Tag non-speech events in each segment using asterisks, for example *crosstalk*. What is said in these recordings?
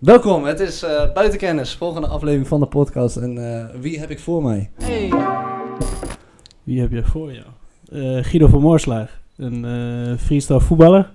Welkom, het is eh Buitenkennis, volgende aflevering van de podcast. En eh, wie heb ik voor mij? Hey. Wie heb je voor jou? Eh, Guido van Moorslaag, een eh freestyle voetballer.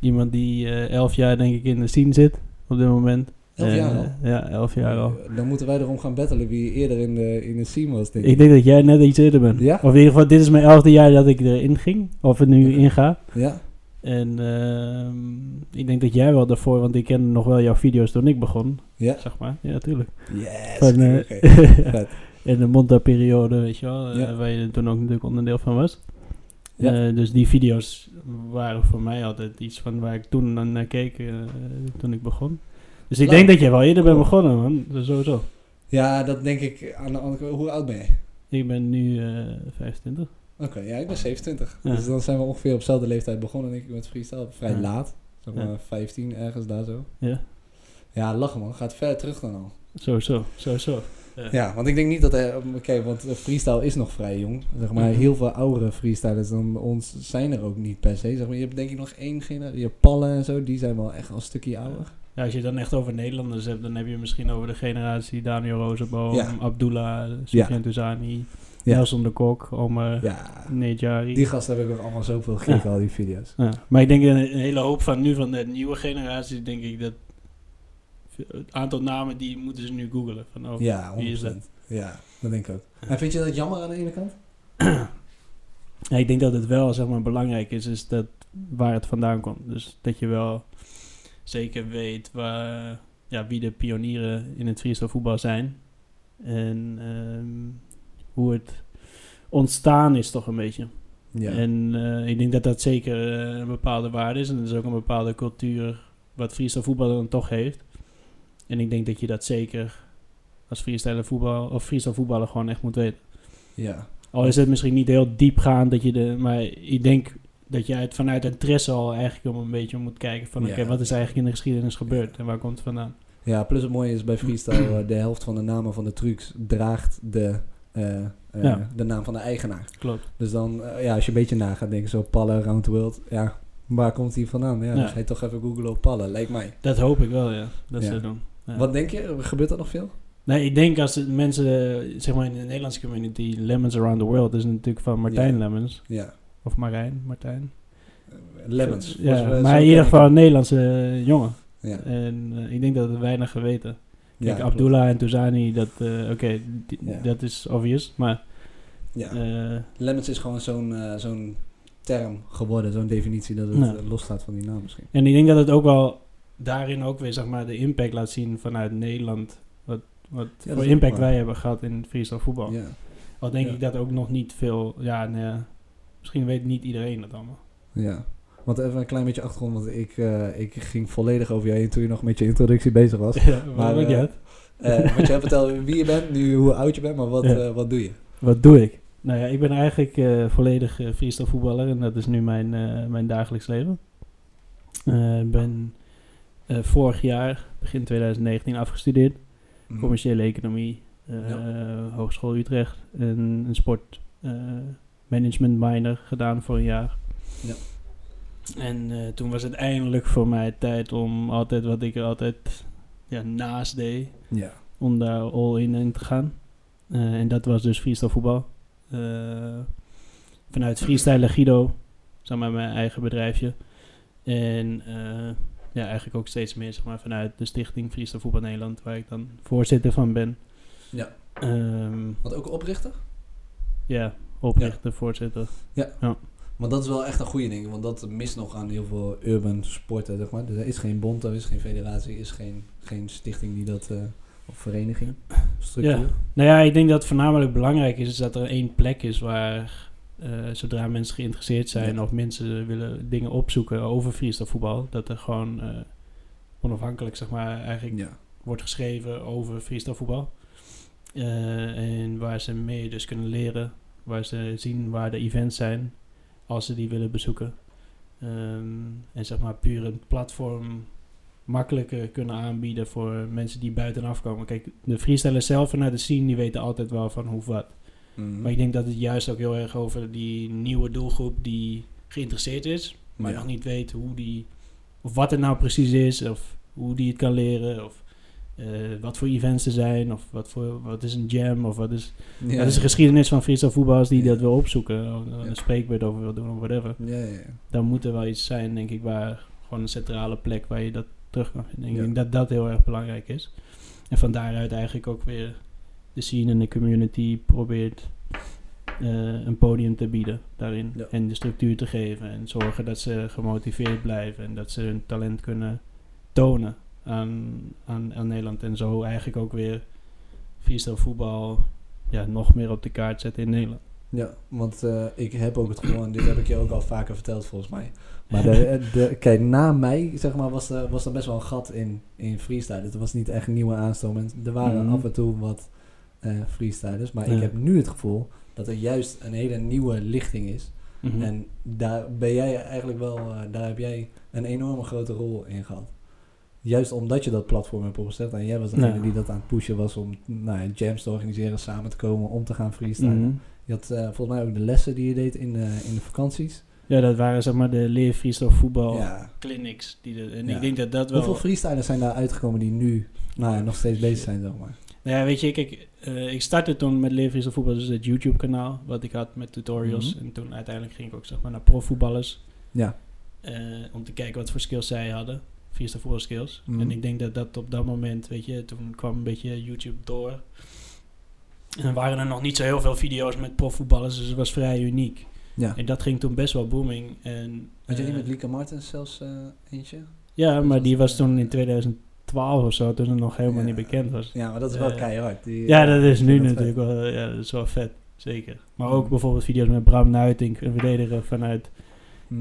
Iemand die eh, elf jaar denk ik in de scene zit op dit moment. Elf Eh, jaar al? Ja, elf jaar al. Dan moeten wij erom gaan battelen wie eerder in de, in de scene was, denk ik. Ik denk dat jij net iets eerder bent. Ja? Of in ieder geval, dit is mijn elfde jaar dat ik erin ging. Of er nu in ga. Ja? En ehm, ik denk dat jij wel daarvoor, want ik ken nog wel jouw video's toen ik begon. Ja? Zeg maar, ja, tuurlijk. Yes! Van, *laughs* in de Monta-periode, weet je wel, eh, waar je toen ook natuurlijk onderdeel van was. Ja. Eh, dus die video's waren voor mij altijd iets van waar ik toen naar keek toen ik begon. Dus ik denk dat jij wel eerder bent Cool. begonnen, man. Is Sowieso. Ja, dat denk ik aan de andere. Hoe oud ben je? Ik ben nu eh 25. Oké, ja, ik ben 27. Ja. Dus dan zijn we ongeveer op dezelfde leeftijd begonnen, denk ik, met freestyle. Vrij Ja. laat. Zeg maar Ja. 15, ergens daar zo. Ja, Ja, lachen man. Gaat ver terug dan al. sowieso. Sowieso. Ja, want ik denk niet dat er... Oké, want freestyle is nog vrij jong. Zeg maar, Mhm. heel veel oudere freestylers dan ons zijn er ook niet per se. Zeg maar, je hebt denk ik nog één generatie. Je Pallen en zo, die zijn wel echt al een stukje ouder. Ja, als je dan echt over Nederlanders hebt, dan heb je misschien over de generatie Daniel Rozenboom. Abdullah, Sofiane Touzani, Ja. Nelson de Kok, Omer Ja, Nejari. die gasten heb ik ook allemaal zoveel gekeken, al die video's. Ja, maar ik denk een, een hele hoop van nu, van de nieuwe generatie, denk ik dat het aantal namen die moeten ze nu googlen. Van, oh, Ja, 100%. wie is dat? Ja, dat denk ik ook. En vind je dat jammer aan de ene kant? Ja, ik denk dat het wel zeg maar, belangrijk is, is dat waar het vandaan komt. Dus dat je wel zeker weet waar, ja, wie de pionieren in het freestyle voetbal zijn. En ehm, hoe het ontstaan is toch een beetje. Ja. En eh, ik denk dat dat zeker eh, een bepaalde waarde is. En dat is ook een bepaalde cultuur wat freestyle voetbal dan toch heeft. En ik denk dat je dat zeker als freestyle voetbal of freestyle voetballer gewoon echt moet weten. ja. Al is het misschien niet heel diepgaand dat je de, maar ik denk dat je het vanuit interesse al eigenlijk om een beetje moet kijken van Ja. oké, wat is eigenlijk in de geschiedenis gebeurd en waar komt het vandaan? Ja, plus het mooie is bij freestyle, eh, de helft van de namen van de trucs draagt de, Ja. de naam van de eigenaar. Klopt. Dus dan, eh, ja, als je een beetje na gaat denken, zo Pallen, Round the World, ja, waar komt die vandaan? Ja, Ja. dus hij toch even googlen op Pallen, lijkt mij. Dat hoop ik wel, ja. Dat Ja. ze doen. Ja. Wat denk je? Gebeurt dat nog veel? Nee, ik denk als mensen, eh, zeg maar in de Nederlandse community, Lemons Around the World is natuurlijk van Martijn Ja. Lemons. Ja. Of Marijn, Martijn. Eh, Lemons. Ja, maar in ieder geval een Nederlandse eh, jongen. Ja. En eh, ik denk dat het weinig geweten. Kijk. Abdullah en Touzani, dat, eh, oké, Ja. dat is obvious. Maar Ja. eh, Lemons is gewoon zo'n eh, zo'n term geworden, zo'n definitie dat het losstaat van die naam misschien. En ik denk dat het ook wel daarin ook weer zeg maar, de impact laat zien vanuit Nederland. Wat, wat voor impact wij hebben gehad in freestyle voetbal. Ja. Al denk ik dat ook nog niet veel. Ja, nee, misschien weet niet iedereen dat allemaal. Ja. Want even een klein beetje achtergrond, want ik, eh, ik ging volledig over jou heen toen je nog met je introductie bezig was. *laughs* Ja, Maar, eh. Eh wat jij vertelde wie je bent, nu hoe oud je bent, maar wat, Ja. wat doe je? Wat doe ik? Nou ja, ik ben eigenlijk volledig freestyle voetballer en dat is nu mijn, mijn dagelijks leven. Ik ben vorig jaar, begin 2019, afgestudeerd. commerciële economie, Ja. Hogeschool Utrecht en een sport eh, management minor gedaan voor een jaar. Ja. En eh, toen was het eindelijk voor mij tijd om altijd wat ik er altijd ja, naast deed, Ja. om daar all in, in te gaan. Eh, en dat was dus freestyle voetbal. Eh, vanuit Freestyle Guido, zeg maar mijn eigen bedrijfje. En ja, eigenlijk ook steeds meer zeg maar, vanuit de stichting Freestyle Voetbal Nederland, waar ik dan voorzitter van ben. Ja. Ehm, Want ook oprichter? ja, oprichter, voorzitter. Maar dat is wel echt een goede ding, want dat mist nog aan heel veel urban sporten, zeg maar. Dus er is geen bond, er is geen federatie, er is geen, geen stichting die dat, eh, of vereniging, structuur. Ja. Nou ja, ik denk dat het voornamelijk belangrijk is, is dat er één plek is waar eh, zodra mensen geïnteresseerd zijn Ja. of mensen willen dingen opzoeken over freestyle voetbal, dat er gewoon eh, onafhankelijk zeg maar eigenlijk Ja. wordt geschreven over freestyle voetbal. En waar ze mee dus kunnen leren, waar ze zien waar de events zijn, als ze die willen bezoeken. Ehm, en zeg maar puur een platform makkelijker kunnen aanbieden voor mensen die buitenaf komen. Kijk, de freestylers zelf vanuit de scene, die weten altijd wel van hoe wat. Mhm. Maar ik denk dat het juist ook heel erg over die nieuwe doelgroep die geïnteresseerd is, maar Ja. nog niet weet hoe die, of wat het nou precies is, of hoe die het kan leren. Of eh, wat voor events er zijn. Of wat, voor, wat is een jam. Of wat is... Ja, wat is de geschiedenis van freestyle voetballers die Ja. dat wil opzoeken. Of Ja. een spreekbeurt over wil doen of whatever. Ja, ja, ja. Dan moet er wel iets zijn, denk ik, waar gewoon een centrale plek waar je dat terug kan vinden. Ik Ja. denk dat dat heel erg belangrijk is. En van daaruit eigenlijk ook weer de scene en de community probeert eh, een podium te bieden daarin. Ja. En de structuur te geven. En zorgen dat ze gemotiveerd blijven. En dat ze hun talent kunnen tonen aan, aan, aan Nederland. En zo eigenlijk ook weer freestyle voetbal ja, nog meer op de kaart zetten in Nederland. Ja, want eh, ik heb ook het gevoel, en dit heb ik je ook al vaker verteld volgens mij. Maar *laughs* de, de, kijk, na mij, zeg maar, was er, was er best wel een gat in, in freestyle. Het was niet echt een nieuwe aanstroom. En er waren Mhm. af en toe wat eh freestylers. Maar Ja. ik heb nu het gevoel dat er juist een hele nieuwe lichting is. Mhm. En daar ben jij eigenlijk wel, eh, daar heb jij een enorme grote rol in gehad. Juist omdat je dat platform hebt opgezet. En jij was degene die dat aan het pushen was om nou, ja, jams te organiseren, samen te komen, om te gaan freestylen. Mhm. Je had eh, volgens mij ook de lessen die je deed in, de in de vakanties. Ja, dat waren zeg maar de leer freestyle voetbal Ja. clinics. Die de, en Ja. ik denk dat dat wel... Hoeveel freestylers zijn daar uitgekomen die nu nou, ja, nog steeds bezig zijn, zeg maar? Nou ja, weet je, kijk, eh, ik startte toen met leer freestyle voetbal, dus het YouTube kanaal, wat ik had met tutorials. Mhm. En toen uiteindelijk ging ik ook zeg maar naar profvoetballers, Ja. eh, om te kijken wat voor skills zij hadden. Freestyle voetbal skills. En ik denk dat dat op dat moment, weet je, toen kwam een beetje YouTube door. En er waren er nog niet zo heel veel video's met profvoetballers, dus het was vrij uniek. ja. En dat ging toen best wel booming. En, Had je niet eh, met Lieke Martens zelfs eh, eentje? Ja, maar die was eh, toen in 2012 of zo, toen het nog helemaal Ja. niet bekend was. Ja, maar dat is wel keihard. Die, Ja, dat is nu dat natuurlijk vet. wel, ja, dat is wel vet, zeker. Maar ook Mm. bijvoorbeeld video's met Bram Nuitink, een verdediger vanuit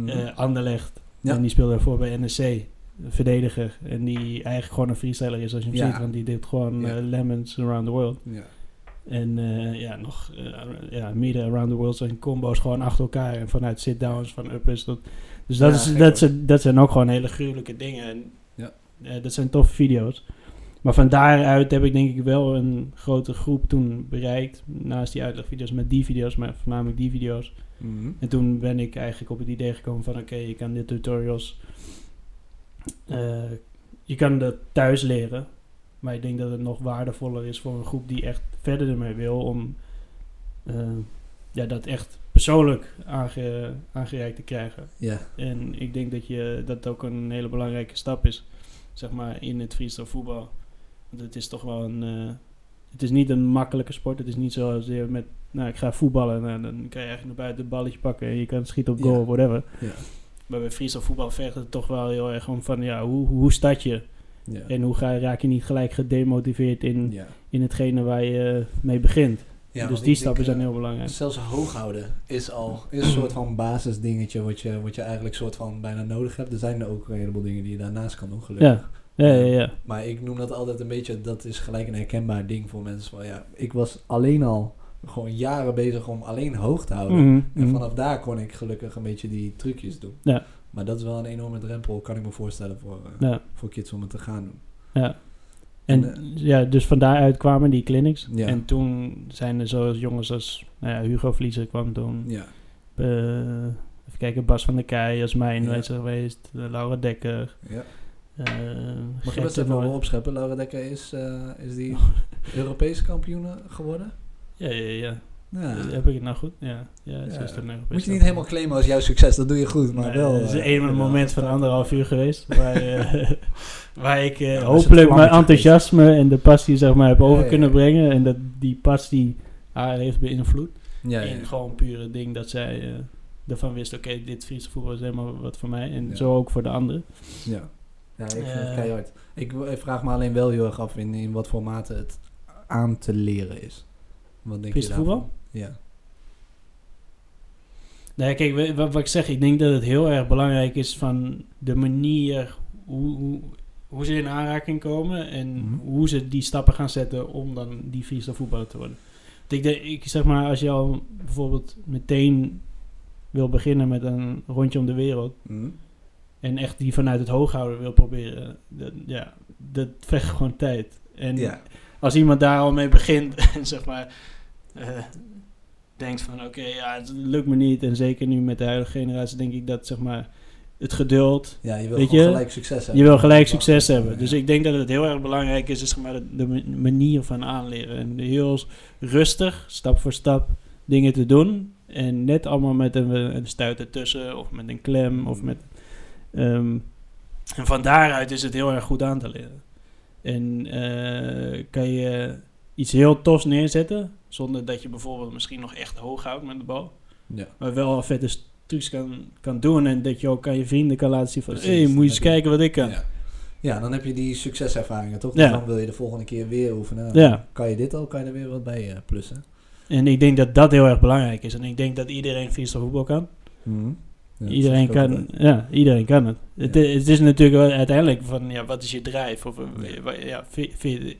eh Anderlecht. Ja. En die speelde daarvoor bij NEC, verdediger. En die eigenlijk gewoon een freestyler is als je hem ziet, want die doet gewoon eh, lemons around the world. ja. En eh, ja, nog eh, ja, meerdere around the world zijn combo's gewoon achter elkaar. En vanuit sit-downs, van uppers tot... Dus dat, Ja, is, dat, zijn, dat zijn ook gewoon hele gruwelijke dingen. En, Ja. dat zijn toffe video's. Maar van daaruit heb ik denk ik wel een grote groep toen bereikt. Naast die uitlegvideo's met die video's, maar voornamelijk die video's. Mhm. En toen ben ik eigenlijk op het idee gekomen van... Oké, je kan dit tutorials... eh, je kan dat thuis leren. Maar ik denk dat het nog waardevoller is voor een groep die echt verder ermee wil... om eh, ja, dat echt persoonlijk aange, aangereikt te krijgen. Ja. En ik denk dat je, dat ook een hele belangrijke stap is, zeg maar, in het freestyle voetbal. Want het is toch wel een... eh, het is niet een makkelijke sport. Het is niet zoals je met... Nou, ik ga voetballen. Nou, dan kan je eigenlijk naar buiten een balletje pakken. En je kan schieten op goal Ja. of whatever. Ja. Maar bij freestyle voetbal vergt het toch wel heel erg om van... Ja, hoe, hoe start je? Ja. En hoe ga, raak je niet gelijk gedemotiveerd in, ja. in hetgene waar je mee begint? Ja, dus die stappen denk, zijn eh, heel belangrijk. Zelfs hoog houden is al is een soort van basisdingetje wat je, wat je eigenlijk soort van bijna nodig hebt. Er zijn er ook een heleboel dingen die je daarnaast kan doen, gelukkig. Ja, ja. ja. Maar ik noem dat altijd een beetje, dat is gelijk een herkenbaar ding voor mensen. Van, ja, ik was alleen al gewoon jaren bezig om alleen hoog te houden. Mhm, En mhm. vanaf daar kon ik gelukkig een beetje die trucjes doen. Ja. Maar dat is wel een enorme drempel, kan ik me voorstellen, voor, eh, Ja, voor kids om het te gaan doen. ja. En En, ja, dus van daaruit kwamen die clinics. Ja. En toen zijn er zo jongens als nou ja, Hugo Vliezer kwam toen. Ja, Eh, even kijken, Bas van der Keij, Jasmijn Ja. ja. geweest. eh, Laura Dekker. ja. eh, Mag je best even opscheppen? Laura Dekker is, eh, is die *laughs* Europese kampioen geworden? Ja, ja, ja. Ja. Heb ik het nou goed? Ja, ja, Ja. is Moet je niet helemaal claimen als jouw succes, dat doe je goed, maar Nee, wel... Het is eh, een moment van anderhalf uur geweest. Waar, eh, *laughs* waar ik eh, Ja, hopelijk mijn enthousiasme en de passie zeg maar, heb over kunnen brengen. En dat die passie haar heeft beïnvloed. Ja, in gewoon pure ding dat zij eh, ervan wist, oké, dit Friese voetbal is helemaal wat voor mij. En zo ook voor de anderen. Ja, ja ik vind het Eh. keihard. Ik, vraag me alleen wel heel erg af in, in wat voor mate het aan te leren is. Wat denk Friese je voetbal? Ja. Nee, kijk, wat, wat ik zeg, ik denk dat het heel erg belangrijk is van de manier hoe, hoe, hoe ze in aanraking komen en Mhm. hoe ze die stappen gaan zetten om dan die freestyle voetballer te worden. Want ik, denk, ik zeg maar, als je al bijvoorbeeld meteen wil beginnen met een rondje om de wereld Hm? en echt die vanuit het hooghouden wil proberen, dat, ja, dat vecht gewoon tijd. En ja. Als iemand daar al mee begint *laughs* en zeg maar eh, denkt van oké, ja, het lukt me niet. En zeker nu met de huidige generatie denk ik dat zeg maar het geduld. Ja, je wil Weet gewoon je, gelijk succes hebben. Je wil gelijk succes ja, hebben. Dus ik denk dat het heel erg belangrijk is, is zeg maar, de, de ma- manier van aanleren. En heel rustig, stap voor stap, dingen te doen. En net allemaal met een, een stuit ertussen, of met een klem, of met... ehm, en van daaruit is het heel erg goed aan te leren. En eh, kan je iets heel tofs neerzetten, zonder dat je bijvoorbeeld misschien nog echt hoog houdt met de bal. Ja. Maar wel vette trucs kan, kan doen en dat je ook aan je vrienden kan laten zien van... Hé, hey, moet je eens kijken wat ik kan. Ja. ja, dan heb je die succeservaringen, toch? Ja. Dan wil je de volgende keer weer oefenen. Kan je dit al, kan je er weer wat bij eh, plussen. En ik denk dat dat heel erg belangrijk is. En ik denk dat iedereen freestyle voetbal kan. Mhm. Ja, iedereen, kan ja, iedereen kan het. Het, het is natuurlijk wel uiteindelijk van, ja, wat is je drijf? Of, eh, Ja.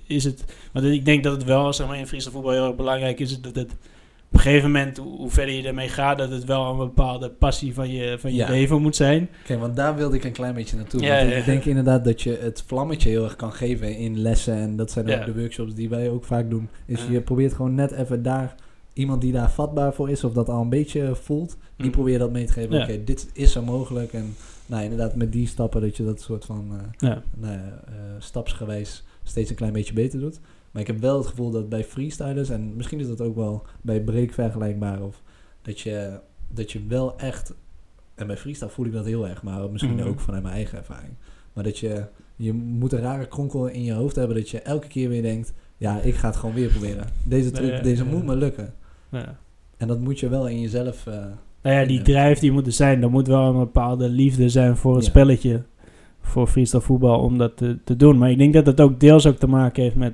is het... Want ik denk dat het wel, zeg maar, in freestyle voetbal heel erg belangrijk is... dat het op een gegeven moment, hoe, verder je ermee gaat... dat het wel een bepaalde passie van je, van je Ja. leven moet zijn. Oké, want daar wilde ik een klein beetje naartoe. Ja, want ja, ik denk inderdaad dat je het vlammetje heel erg kan geven in lessen. En dat zijn ook de workshops die wij ook vaak doen. Is je probeert gewoon net even daar... Iemand die daar vatbaar voor is of dat al een beetje voelt... Die Mm. probeer dat mee te geven. Oké, dit is zo mogelijk. En nou, inderdaad met die stappen dat je dat soort van... eh, nou eh, stapsgewijs steeds een klein beetje beter doet. Maar ik heb wel het gevoel dat bij freestylers, en misschien is dat ook wel bij break vergelijkbaar, of dat je, dat je wel echt, en bij freestyle voel ik dat heel erg, maar misschien Mhm. ook vanuit mijn eigen ervaring, maar dat je, je moet een rare kronkel in je hoofd hebben, dat je elke keer weer denkt, ja, ik ga het gewoon weer proberen. Deze truc, Ja, deze ja. moet me lukken. Ja. En dat moet je wel in jezelf... eh, Nou ja, die Ja. drijf die moet er zijn. Er moet wel een bepaalde liefde zijn voor het Ja. spelletje. Voor freestyle voetbal om dat te, te doen. Maar ik denk dat dat ook deels ook te maken heeft met,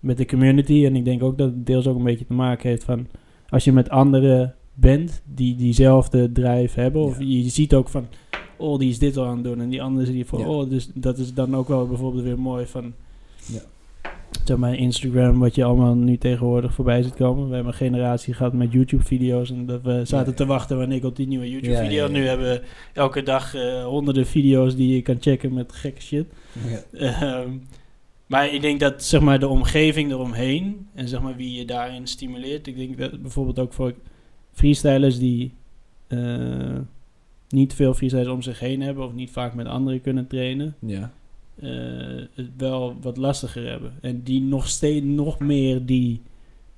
met de community. En ik denk ook dat het deels ook een beetje te maken heeft van... Als je met anderen bent die diezelfde drijf hebben. Of Ja. je ziet ook van... Oh, die is dit al aan het doen. En die andere zie je van... Ja. Oh, dus dat is dan ook wel bijvoorbeeld weer mooi van... Zeg maar Instagram, wat je allemaal nu tegenwoordig voorbij ziet komen. We hebben een generatie gehad met YouTube-video's. En dat we zaten ja. te wachten wanneer ik op die nieuwe YouTube-video. Ja, ja, ja. Nu hebben we elke dag eh, honderden video's die je kan checken met gekke shit. ja. Ehm, maar ik denk dat zeg maar, de omgeving eromheen en zeg maar, wie je daarin stimuleert. Ik denk dat bijvoorbeeld ook voor freestylers die eh, niet veel freestylers om zich heen hebben of niet vaak met anderen kunnen trainen, ja. Eh, het wel wat lastiger hebben. En die nog steeds nog meer die,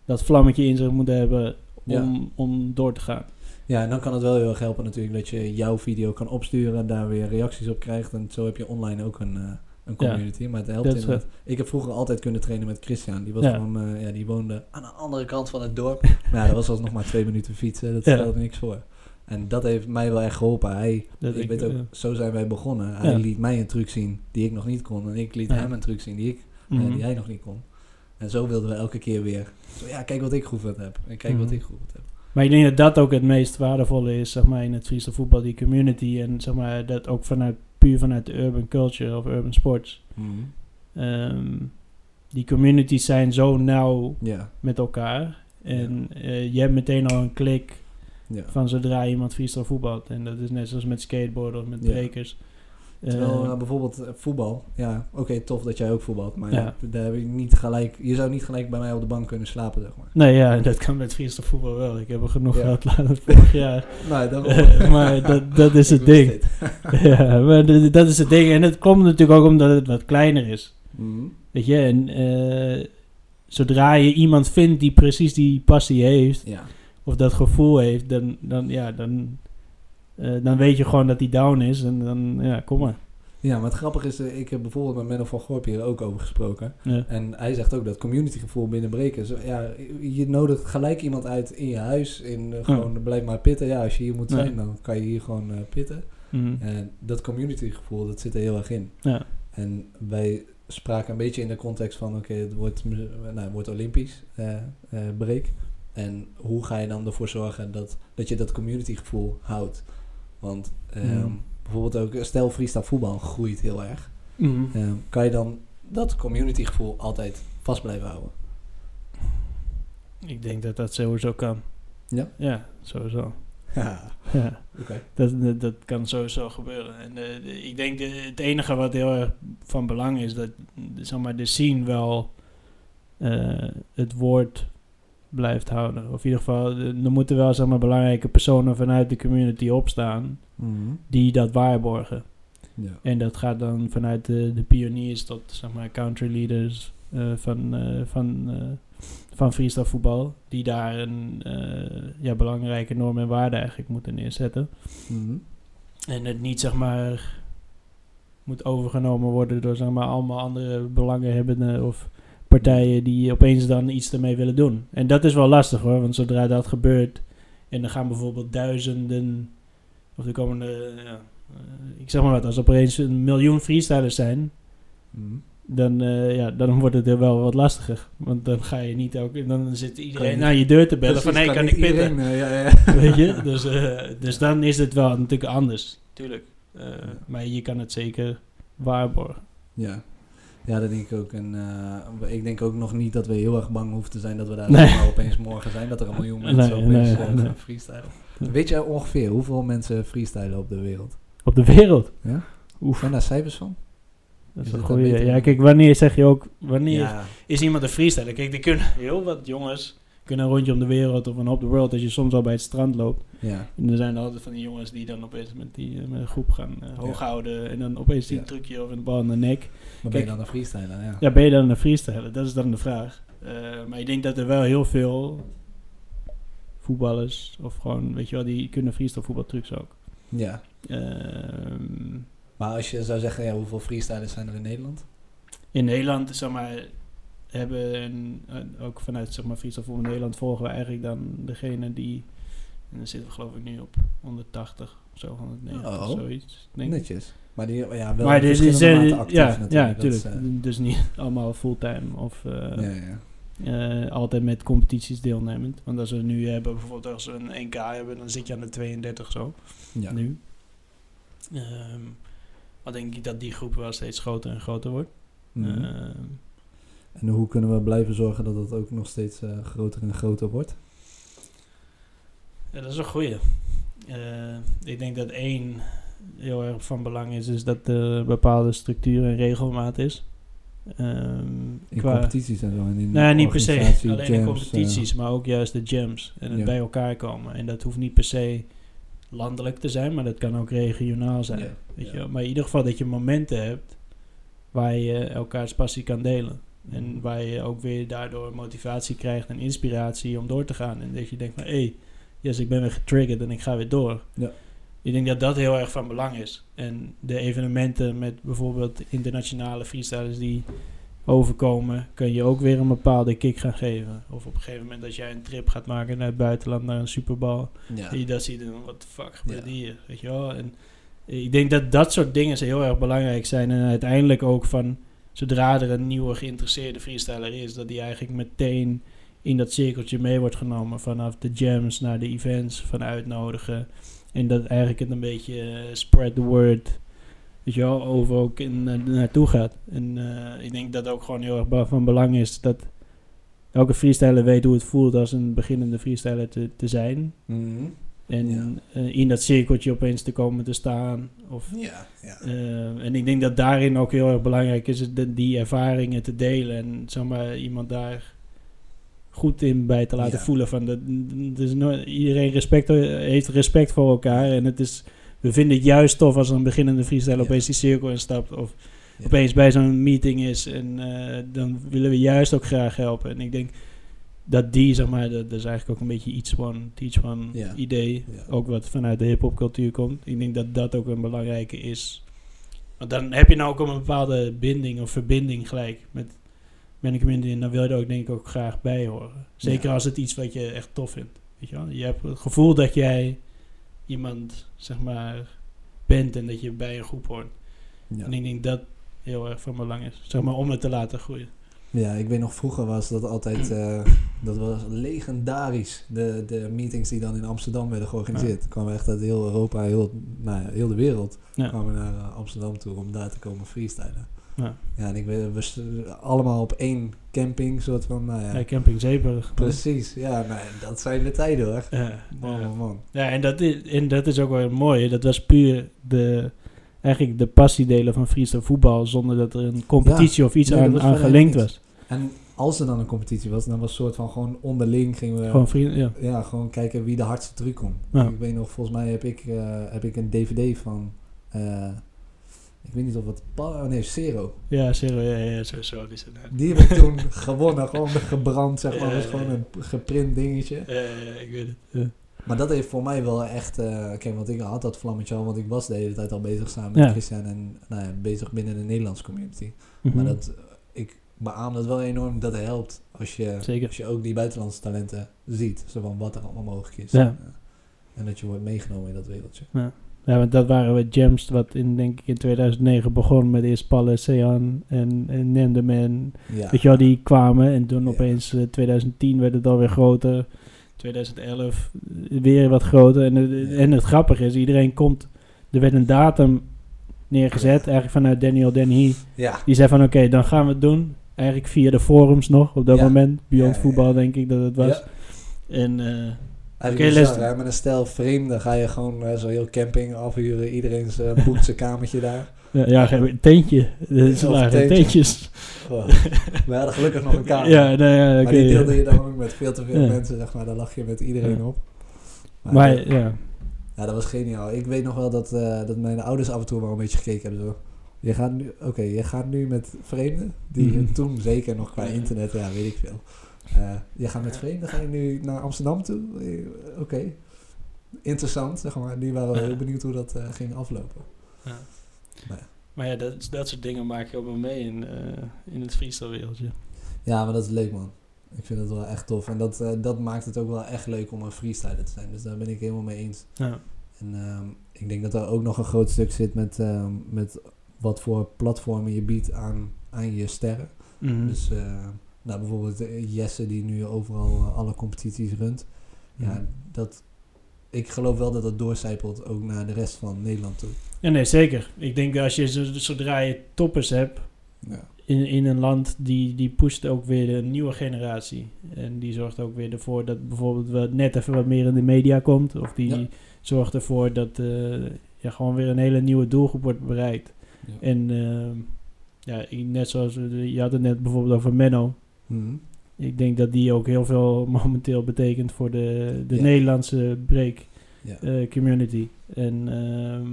dat vlammetje in zich moeten hebben om, Ja. om door te gaan. Ja, en dan kan het wel heel erg helpen natuurlijk dat je jouw video kan opsturen en daar weer reacties op krijgt. En zo heb je online ook een, eh, een community. Maar het helpt inderdaad. Ik heb vroeger altijd kunnen trainen met Christian. Die, was Ja. gewoon, eh, ja, die woonde aan de andere kant van het dorp. *laughs* maar ja, dat was alsnog maar twee minuten fietsen. Dat stelde niks voor. En dat heeft mij wel echt geholpen. Hij, Dat ik weet ook, ja. zo zijn wij begonnen. Hij Ja. liet mij een truc zien die ik nog niet kon. En ik liet Ja. hem een truc zien die, ik, eh, Mhm. die hij nog niet kon. En zo wilden we elke keer weer. Zo, ja, kijk wat ik geoefend heb. En kijk wat Mhm. ik geoefend heb. Maar ik denk dat dat ook het meest waardevolle is, zeg maar, in het freestyle voetbal, die community. En zeg maar, dat ook vanuit, puur vanuit de urban culture of urban sports. Mhm. Ehm, die communities zijn zo nauw met elkaar. En eh, je hebt meteen al een klik ja. van zodra iemand freestyle voetbalt. En dat is net zoals met skateboarden of met Ja. breakers. Terwijl Eh, eh, bijvoorbeeld eh, voetbal, ja, oké, tof dat jij ook voetbalt, maar Ja. daar heb ik niet gelijk, je zou niet gelijk bij mij op de bank kunnen slapen, zeg maar. nee, ja, dat kan met freestyle voetbal wel. Ik heb er genoeg gehad later *laughs* vorig jaar. Nee, daarom. Eh, maar dat, dat is *laughs* het ding. *laughs* ja, maar dat is het ding. En het komt natuurlijk ook omdat het wat kleiner is. Mhm. Weet je, en zodra je iemand vindt die precies die passie heeft, Ja, of dat gevoel heeft, dan, dan, ja, dan, eh, dan weet je gewoon dat hij down is. En dan, ja, kom maar. ja, maar het grappige is, eh, ik heb bijvoorbeeld met Menno van Gorp hier ook over gesproken. Ja. En hij zegt ook dat communitygevoel binnen Breken. Zo, ja, je nodigt gelijk iemand uit in je huis. In, eh, gewoon, blijf maar pitten. Ja, als je hier moet Ja. zijn, dan kan je hier gewoon pitten. Mhm. En dat communitygevoel, dat zit er heel erg in. ja. En wij spraken een beetje in de context van... Oké, het, wordt, nou, het wordt olympisch, break. En hoe ga je dan ervoor zorgen dat, dat je dat communitygevoel houdt? Want ehm, Mhm. bijvoorbeeld ook... Stel, freestyle voetbal groeit heel erg. Mhm. Ehm, kan je dan dat communitygevoel altijd vast blijven houden? Ik denk dat dat sowieso kan. Ja? Ja, sowieso. Ja, *laughs* Ja. oké. Dat, dat, dat kan sowieso gebeuren. En eh, de- ik denk de, het enige wat heel erg van belang is dat de, zeg maar, de scene wel eh, het woord blijft houden. Of in ieder geval, eh, er moeten wel zeg maar, belangrijke personen vanuit de community opstaan Mhm. die dat waarborgen. Ja. En dat gaat dan vanuit de, de pioniers tot zeg maar, country leaders eh, van, eh, van, eh, van freestyle voetbal, die daar een eh, ja, belangrijke norm en waarde eigenlijk moeten neerzetten. Mhm. En het niet zeg maar moet overgenomen worden door zeg maar allemaal andere belanghebbenden of partijen die opeens dan iets ermee willen doen. En dat is wel lastig hoor, want zodra dat gebeurt en er gaan bijvoorbeeld duizenden of de komende, ja, eh, ik zeg maar wat, als er opeens een miljoen freestylers zijn, Mhm. dan, eh, ja, dan wordt het er wel wat lastiger. Want dan ga je niet ook, dan zit Kan iedereen je naar je deur te bellen van hé, kan, niet ik pitten? eh, ja, ja. *laughs* Weet je? Dus, eh, dus dan is het wel natuurlijk anders. Tuurlijk. Eh, Maar je kan het zeker waarborgen. Ja. Ja, dat denk ik ook. En eh, ik denk ook nog niet dat we heel erg bang hoeven te zijn dat we daar Nee. opeens morgen zijn. Dat er een *laughs* miljoen mensen Nee, opeens nee, eh, gaan freestylen. Weet jij ongeveer hoeveel mensen freestylen op de wereld? Op de wereld. Ja? Oef, Zijn daar cijfers van? dat is is een beetje- Ja, kijk, wanneer zeg je ook... Wanneer Ja. is iemand een freestyler? Kijk, die kunnen heel wat jongens... kunnen een rondje om de wereld of een op de world... als je soms al bij het strand loopt. Ja. En er zijn altijd van die jongens die dan opeens met, die, eh, met een groep gaan eh, hoog houden... en dan opeens die Ja. trucje of een bal in de nek. Maar ben je Kijk. dan een freestyler? Ja. Ja, ben je dan een freestyler? Dat is dan de vraag. Eh, maar ik denk dat er wel heel veel voetballers... of gewoon, weet je wel, die kunnen freestyle voetbaltrucs ook. ja. Ehm, Maar als je zou zeggen, ja, hoeveel freestylers zijn er in Nederland? in Nederland, zeg maar, hebben een, een- ook vanuit zeg maar voetbal in Nederland volgen we eigenlijk dan degene die, en dan zitten we geloof ik nu op 180 of zo, 190 Oh. of zoiets. Denk ik. Netjes. Maar die, ja, wel maar dit is, verschillende eh, mate actief ja, natuurlijk. ja, Dat is, natuurlijk. Dus niet *laughs* allemaal fulltime of eh, eh, ja, ja. eh, altijd met competities deelnemend. Want als we nu hebben, bijvoorbeeld als we een NK hebben, dan zit je aan de 32 zo. Ja. Nu. Ehm maar denk ik dat die groep wel steeds groter en groter wordt. Mhm. Ehm, En hoe kunnen we blijven zorgen dat het ook nog steeds eh, groter en groter wordt? Ja, dat is een goeie. Eh, ik denk dat één heel erg van belang is, is dat er bepaalde structuur en regelmaat is. Ehm, In qua- competities en zo. En in Nou, niet per se. Alleen in competities, maar ook juist de jams. En het Ja. bij elkaar komen. En dat hoeft niet per se landelijk te zijn, maar dat kan ook regionaal eh, zijn. ja, Weet ja. je? Maar in ieder geval dat je momenten hebt waar je elkaars passie kan delen. En waar je ook weer daardoor motivatie krijgt en inspiratie om door te gaan. En dat je denkt van, hé, hey, yes, ik ben weer getriggerd en ik ga weer door. Ja. Ik denk dat dat heel erg van belang is. En de evenementen met bijvoorbeeld internationale freestylers die overkomen, kun je ook weer een bepaalde kick gaan geven. Of op een gegeven moment als jij een trip gaat maken naar het buitenland, naar een Superbal, Ja. je dat ziet en wat de fuck gebeurt Ja. hier, weet je wel. En ik denk dat dat soort dingen heel erg belangrijk zijn. En uiteindelijk ook van, zodra er een nieuwe geïnteresseerde freestyler is, dat die eigenlijk meteen in dat cirkeltje mee wordt genomen. Vanaf de jams naar de events, van uitnodigen. En dat eigenlijk het een beetje eh, spread the word, weet je wel, over ook in, na- naartoe gaat. En eh, ik denk dat ook gewoon heel erg van belang is dat elke freestyler weet hoe het voelt als een beginnende freestyler te, te zijn. Mhm. En Ja. eh, in dat cirkeltje opeens te komen te staan. Of, Ja, ja. eh, en ik denk dat daarin ook heel erg belangrijk is de, die ervaringen te delen. En zeg maar, iemand daar goed in bij te laten voelen. Van dat, dus no- iedereen respect, heeft respect voor elkaar. En het is, we vinden het juist tof als een beginnende freestyle opeens die cirkel instapt. Of opeens bij zo'n meeting is. En eh, dan willen we juist ook graag helpen. En ik denk dat die, zeg maar, dat, dat is eigenlijk ook een beetje each one, teach one Ja. idee. Ook wat vanuit de hip-hop-cultuur komt. Ik denk dat dat ook een belangrijke is. Want dan heb je nou ook een bepaalde binding of verbinding gelijk met, met een community. En dan wil je er ook, denk ik, ook graag bij horen. Zeker als het iets wat je echt tof vindt. Weet je, wel? je hebt het gevoel dat jij iemand, zeg maar, bent en dat je bij een groep hoort. En ik denk dat heel erg van belang is. Zeg maar, om het te laten groeien. Ja, ik weet nog vroeger was dat altijd, eh, dat was legendarisch. De, de meetings die dan in Amsterdam werden georganiseerd. Er kwamen echt uit heel Europa, heel, nou ja, heel de wereld Ja. kwamen naar eh, Amsterdam toe om daar te komen freestylen. Ja. Ja, en ik weet, we allemaal op één camping, soort van, nou ja. Ja, Camping Zeeburg. Precies, ja, nou, dat zijn de tijden hoor. Ja, Man, ja. man. Ja, en dat, is, en dat is ook wel mooi. Dat was puur de, eigenlijk de passiedelen van freestyle voetbal... zonder dat er een competitie of iets Nee, aan, aan gelinkt was. En als er dan een competitie was, dan was het soort van gewoon onderling gingen we... Gewoon vrienden, ja. Ja, gewoon kijken wie de hardste truc kon. Ja. Ik weet nog, volgens mij heb ik, eh, heb ik een DVD van... eh, ik weet niet of het... Oh nee, Zero. Ja, zero, ja, ja, zo, zo is het. Die heb ik toen *laughs* gewonnen. Gewoon gebrand, zeg maar. Ja, was gewoon een geprint dingetje. Ja, ja, ja, ik weet het. Maar dat heeft voor mij wel echt... eh kijk, want ik had dat vlammetje al, want ik was de hele tijd al bezig samen met. Christian. En nou ja, bezig binnen de Nederlandse community. Mhm. Maar dat, ik beaam dat wel enorm dat helpt als je, Zeker. als je ook die buitenlandse talenten ziet. Zo van wat er allemaal mogelijk is. Ja. En, eh, en dat je wordt meegenomen in dat wereldje. Ja, want dat waren we Gems, wat in, denk ik in 2009 begon met eerst Palle, Sean en, en Nendeman. Ja. Weet je wel, die kwamen en toen Ja. opeens eh, 2010 werd het alweer groter. 2011 weer wat groter. En, het- Ja. en het grappige is, iedereen komt... Er werd een datum neergezet, eigenlijk vanuit Daniel Denny. Ja. Die zei van, oké, dan gaan we het doen. Eigenlijk via de forums nog, op dat Ja. moment. Beyond Voetbal, denk ik dat het was. En eh, Eigenlijk Oké, bizar, hè? Met een stel vreemden ga je gewoon eh, zo heel camping afhuren. Iedereen eh, boekt zijn *laughs* kamertje daar. ja, ja, een teentje. Ze lagen teentjes. *laughs* Oh, we hadden gelukkig nog een *laughs* kamer. Ja, nou ja, maar oké. die deelde je dan ook met veel te veel Ja. mensen, zeg maar. Daar lag je met iedereen op. Maar, Maar eh, ja, ja, dat was geniaal. Ik weet nog wel dat, eh, dat mijn ouders af en toe wel een beetje gekeken hebben. Zo. Je gaat nu, oké, je gaat nu met vreemden, die Mhm. toen zeker nog qua internet, ja, weet ik veel. Eh, je gaat met vreemden, ga je nu naar Amsterdam toe? Eh, Oké. Interessant, zeg maar. Nu waren we heel benieuwd hoe dat eh, ging aflopen. Ja. Maar ja. Maar ja, dat, dat soort dingen maak je ook wel mee in, in het freestyle wereldje. Ja, maar dat is leuk, man. Ik vind het wel echt tof. En dat, dat maakt het ook wel echt leuk om een freestyler te zijn. Dus daar ben ik helemaal mee eens. Ja. En ehm, ik denk dat er ook nog een groot stuk zit met, ehm, met wat voor platformen je biedt aan, aan je sterren. Mhm. Dus eh, nou, bijvoorbeeld eh, Jesse die nu overal eh, alle competities runt. Ja, Mhm. dat, ik geloof wel dat dat doorcijpelt ook naar de rest van Nederland toe. Ja, nee, zeker. Ik denk dat als je zo- zodra je toppers hebt Ja. in, in een land, die, die pusht ook weer de nieuwe generatie. En die zorgt ook weer ervoor dat bijvoorbeeld wat net even wat meer in de media komt. Of die Ja. zorgt ervoor dat ja, gewoon weer een hele nieuwe doelgroep wordt bereikt. Ja. En ehm, ja, net zoals, we- je had het net bijvoorbeeld over Menno. Mhm. Ik denk dat die ook heel veel *laughs* momenteel betekent voor de, de Ja. Nederlandse break eh, community. En ehm,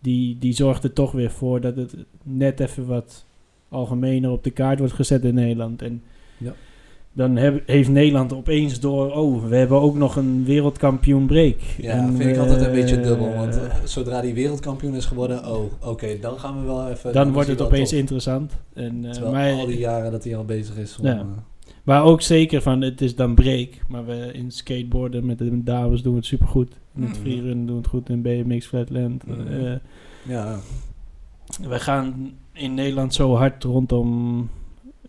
die, die zorgt er toch weer voor dat het net even wat algemener op de kaart wordt gezet in Nederland. En Ja. Dan heb, heeft Nederland opeens door, oh, we hebben ook nog een wereldkampioen break. Ja, En, vind ik altijd een beetje dubbel. Want eh, zodra die wereldkampioen is geworden, oh, oké, dan gaan we wel even... dan wordt het opeens top. interessant. En, eh, Terwijl maar, al die jaren dat hij al bezig is om... Ja. eh, maar ook zeker van, het is dan break. Maar we in skateboarden met de dames doen we het supergoed. In het Mhm. freerun doen we het goed. In BMX Flatland. Eh, ja, We gaan in Nederland zo hard rondom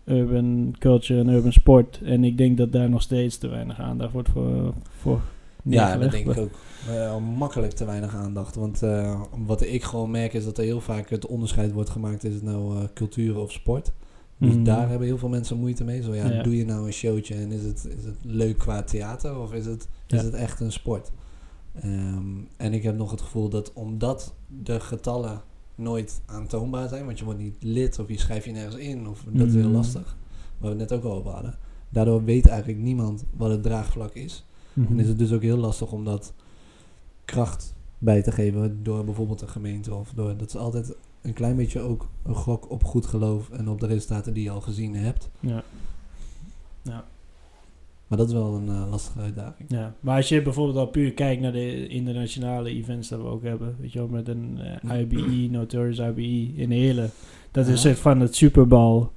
urban culture en urban sport. En ik denk dat daar nog steeds te weinig aandacht wordt voor, voor ja, dat denk ik ook. Makkelijk te weinig aandacht. Want eh, wat ik gewoon merk is dat er heel vaak het onderscheid wordt gemaakt... is het nou eh, cultuur of sport? Dus Mhm. daar hebben heel veel mensen moeite mee. Zo ja, Ja. doe je nou een showtje en is het, is het leuk qua theater of is het, is Ja. het echt een sport? Ehm, en ik heb nog het gevoel dat omdat de getallen nooit aantoonbaar zijn, want je wordt niet lid of je schrijf je nergens in, of dat is heel Mhm. lastig, waar we het net ook al over hadden. Daardoor weet eigenlijk niemand wat het draagvlak is. Mhm. En is het dus ook heel lastig om dat kracht bij te geven door bijvoorbeeld een gemeente of door dat is altijd een klein beetje ook een gok op goed geloof en op de resultaten die je al gezien hebt. ja. Ja, Maar dat is wel een eh, lastige uitdaging. ja. Maar als je bijvoorbeeld al puur kijkt naar de internationale events dat we ook hebben. Weet je wel, met een eh, IBE, *clears throat* Notorious IBE in Heerlen. Dat is Ja. het van het Superbal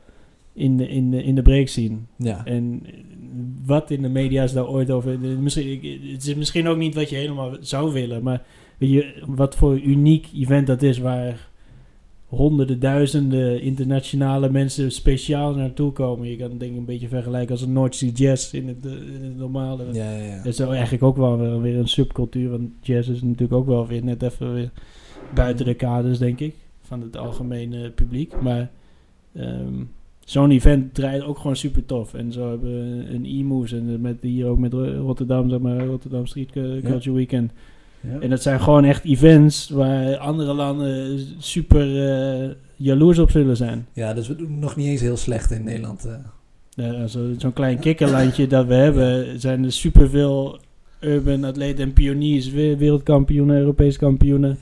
in de, in de, in de break scene. Ja, En wat in de media is daar ooit over. eh, Misschien, het is misschien ook niet wat je helemaal zou willen, maar weet je, wat voor uniek event dat is waar honderden, duizenden internationale mensen speciaal naartoe komen. Je kan het denk ik een beetje vergelijken als een North Sea Jazz in het, eh, in het normale. ja, ja. ja. Dat is eigenlijk ook wel weer, weer een subcultuur, want jazz is natuurlijk ook wel weer net even weer buiten de kaders, denk ik, van het algemene publiek. Maar ehm, zo'n event draait ook gewoon super tof. En zo hebben we een e-moves en met, hier ook met Rotterdam, zeg maar, Rotterdam Street Culture Weekend. Ja. En dat zijn gewoon echt events waar andere landen super eh, jaloers op zullen zijn. ja, dus we doen nog niet eens heel slecht in Nederland. eh. Ja, zo- Zo'n klein kikkerlandje dat we hebben, zijn er superveel urban atleten en pioniers, we- wereldkampioenen, Europese kampioenen.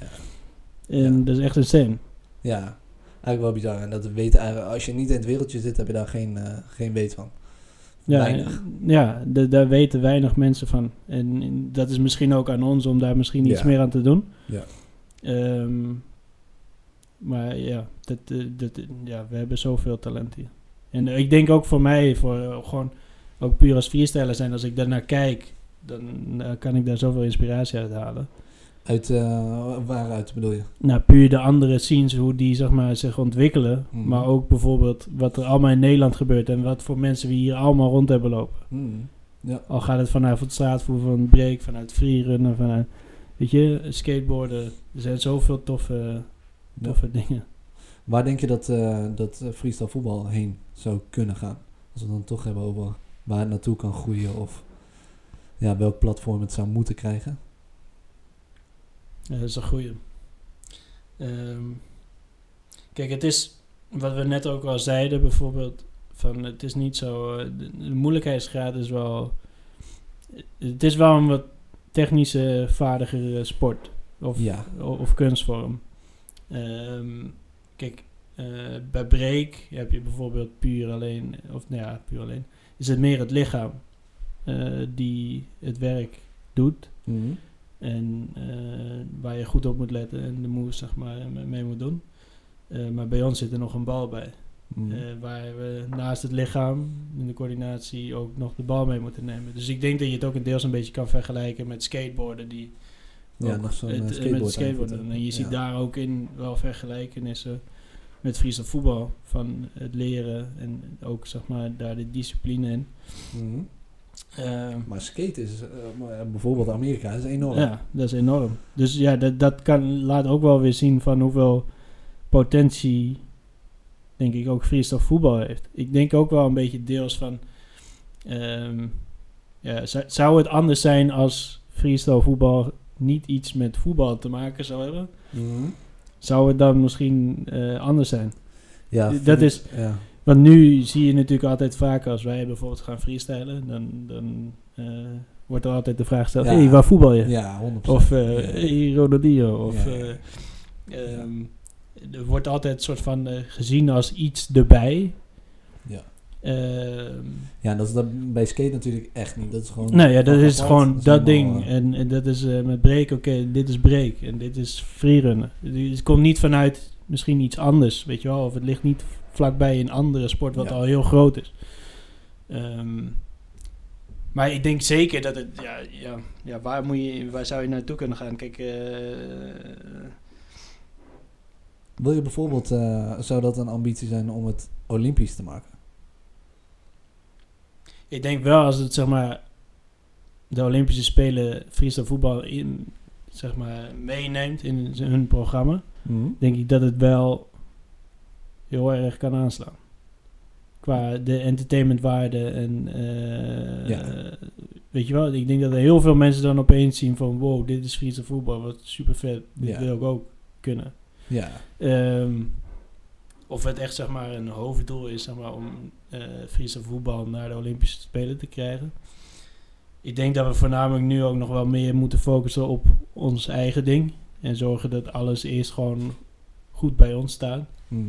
En dat is echt een scène. Ja, eigenlijk wel bizar. En dat eigenlijk, als je niet in het wereldje zit, heb je daar geen, eh, geen weet van. Ja, Weinig. ja da- daar weten weinig mensen van. En, en dat is misschien ook aan ons om daar misschien iets Ja. meer aan te doen. Ja. Ehm, maar ja, dat, eh, dat, ja, we hebben zoveel talent hier. En eh, ik denk ook voor mij, voor eh, gewoon ook puur als viersteller zijn, als ik daarnaar kijk, dan eh, kan ik daar zoveel inspiratie uit halen. Uit, eh, waaruit bedoel je? Nou, puur de andere scenes, hoe die zeg maar, zich ontwikkelen. Mhm. Maar ook bijvoorbeeld wat er allemaal in Nederland gebeurt en wat voor mensen we hier allemaal rond hebben lopen. Hmm. Ja. Al gaat het vanuit het straatvoer, van break, vanuit freerunnen, vanuit, weet je, skateboarden. Er zijn zoveel toffe, toffe dingen. Waar denk je dat, eh dat eh, freestyle voetbal heen zou kunnen gaan? Als we het dan toch hebben over waar het naartoe kan groeien of ja, welk platform het zou moeten krijgen. Dat is een goeie. Ehm, kijk, het is wat we net ook al zeiden, bijvoorbeeld, van het is niet zo, eh, de, de moeilijkheidsgraad is wel, het is wel een wat technische, vaardigere sport of, Ja. of kunstvorm. Ehm, kijk, eh, bij break heb je bijvoorbeeld puur alleen, of nou ja, puur alleen, is het meer het lichaam eh, die het werk doet. Mhm. En eh, waar je goed op moet letten en de moves zeg maar me- mee moet doen. Eh, maar bij ons zit er nog een bal bij. Mhm. Eh, waar we naast het lichaam in de coördinatie ook nog de bal mee moeten nemen. Dus ik denk dat je het ook een deels een beetje kan vergelijken met skateboarden. Die ja, nog zo'n het- skateboard. met skateboarden. En je ziet daar ook in wel vergelijkenissen met freestyle voetbal. Van het leren en ook zeg maar daar de discipline in. Mhm. Eh, Maar skate is, eh, bijvoorbeeld Amerika, is enorm. Ja, dat is enorm. Dus ja, dat, dat kan, laat ook wel weer zien van hoeveel potentie, denk ik, ook freestyle voetbal heeft. Ik denk ook wel een beetje deels van, ehm, ja, zou, het anders zijn als freestyle voetbal niet iets met voetbal te maken zou hebben? Mhm. Zou het dan misschien eh, anders zijn? Ja, Dat is- Ja. Want nu zie je natuurlijk altijd vaak als wij bijvoorbeeld gaan freestylen, dan, dan eh, wordt er altijd de vraag gesteld, Ja. hey, waar voetbal je? ja, 100%. Of eh Ja. hey, Ronaldinho. Of, eh, ehm, Er wordt altijd soort van gezien als iets erbij. Ja. Ehm, Ja, dat is dat bij skate natuurlijk echt niet. Dat is gewoon... nou ja, dat is apart. gewoon dat ding. En, en dat is met break, oké, dit is break. En dit is freerunnen. Het komt niet vanuit misschien iets anders, weet je wel. Of het ligt niet vlakbij een andere sport wat Ja. al heel groot is. Ehm, maar ik denk zeker dat het, ja, ja, ja waar, moet je, waar zou je naartoe kunnen gaan? Kijk, eh, Wil je bijvoorbeeld, eh, zou dat een ambitie zijn om het Olympisch te maken? Ik denk wel als het zeg maar de Olympische Spelen freestyle voetbal in zeg maar meeneemt in hun programma, denk ik dat het wel heel erg kan aanslaan. Qua de entertainmentwaarde en eh, Ja. weet je wel, ik denk dat er heel veel mensen dan opeens zien van wow, dit is freestyle voetbal, wat super vet, dit Ja. wil ik ook kunnen. Ja. Ehm, of het echt zeg maar een hoofddoel is zeg maar, om eh freestyle voetbal naar de Olympische Spelen te krijgen. Ik denk dat we voornamelijk nu ook nog wel meer moeten focussen op ons eigen ding. En zorgen dat alles eerst gewoon goed bij ons staat. Mhm.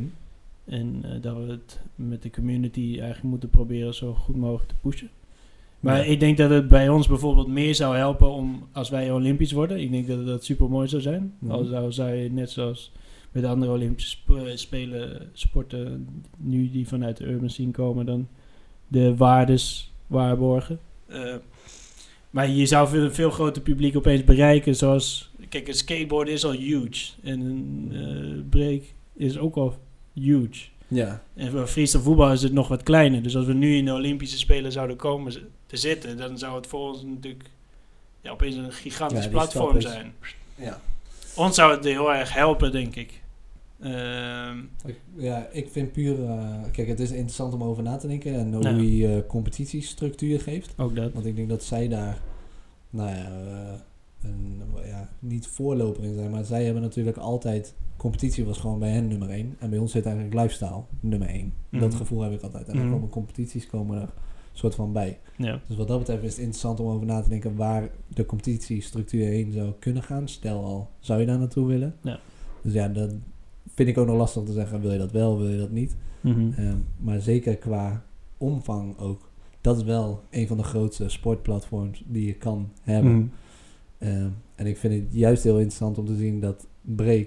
En eh, dat we het met de community eigenlijk moeten proberen zo goed mogelijk te pushen. Maar Ja. ik denk dat het bij ons bijvoorbeeld meer zou helpen om als wij Olympisch worden. Ik denk dat dat super mooi zou zijn. Mhm. Al zou, je net zoals met andere Olympische sp- eh, spelen, sporten, nu die vanuit de urban scene komen, dan de waardes waarborgen. Eh, maar je zou veel, veel groter publiek opeens bereiken, zoals, kijk, een skateboard is al huge. En een break is ook al huge. Ja. En voor freestyle voetbal is het nog wat kleiner. Dus als we nu in de Olympische Spelen zouden komen te zitten, dan zou het voor ons natuurlijk ja, opeens een gigantisch Ja, platform zijn. Ja. Ons zou het heel erg helpen, denk ik. Ehm, Ik- Ja, ik vind puur... eh, kijk, het is interessant om over na te denken en hoe je eh, competitiestructuur geeft. ook dat. Want ik denk dat zij daar, nou ja, eh, een ja, niet voorloper in zijn, maar zij hebben natuurlijk altijd competitie was gewoon bij hen nummer 1 en bij ons zit eigenlijk lifestyle nummer 1. Dat Mhm. gevoel heb ik altijd. En dan Mhm. komen competities komen er soort van bij. Ja. Dus wat dat betreft is het interessant om over na te denken waar de competitiestructuur heen zou kunnen gaan. Stel al, zou je daar naartoe willen? Ja. Dus ja, dat vind ik ook nog lastig om te zeggen, wil je dat wel, wil je dat niet? Mhm. Ehm, maar zeker qua omvang ook. Dat is wel een van de grootste sportplatforms die je kan hebben. En ik vind het juist heel interessant om te zien dat Break,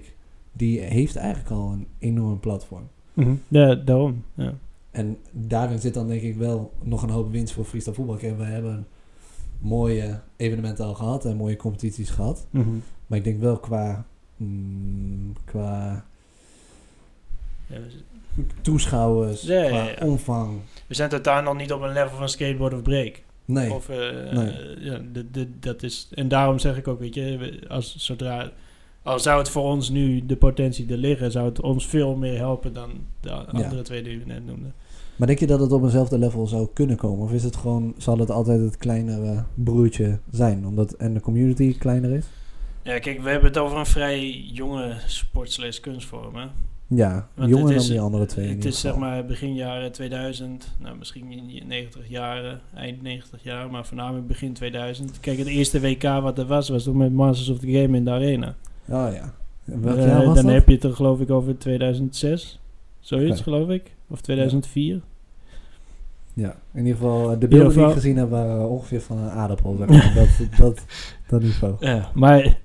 die heeft eigenlijk al een enorm platform. Mhm. Ja, daarom. Ja. En daarin zit dan denk ik wel nog een hoop winst voor freestyle voetbal. Kijk, we hebben mooie evenementen al gehad en mooie competities gehad. Mhm. Maar ik denk wel qua, mm, qua Ja, toeschouwers, Ja, ja, qua ja. omvang. We zijn totaal nog niet op een level van skateboard of break. Nee, Of, eh, Nee. ja, dat is, en daarom zeg ik ook, weet je, als, zodra, al zou het voor ons nu de potentie er liggen, zou het ons veel meer helpen dan de andere twee die we net noemden. maar denk je dat het op eenzelfde level zou kunnen komen? Of is het gewoon, zal het altijd het kleinere broertje zijn? Omdat en de community kleiner is? Ja, kijk, we hebben het over een vrij jonge sport slash kunstvorm, hè. Ja, Want jonger is- dan die andere twee. Het is zeg maar begin jaren 2000, nou misschien in die 90 jaren, eind 90 jaar, maar voornamelijk begin 2000. Kijk, het eerste WK wat er was, was toen met Masters of the Game in de Arena. Oh ja. Welk Eh, jaar was dan dat? heb je het er geloof ik over 2006, zoiets Oké. geloof ik, of 2004. Ja, in ieder geval, eh, de beelden die ik gezien heb waren ongeveer van een aardappel. Zeg maar. dat, *laughs* dat, dat niveau. Ja, maar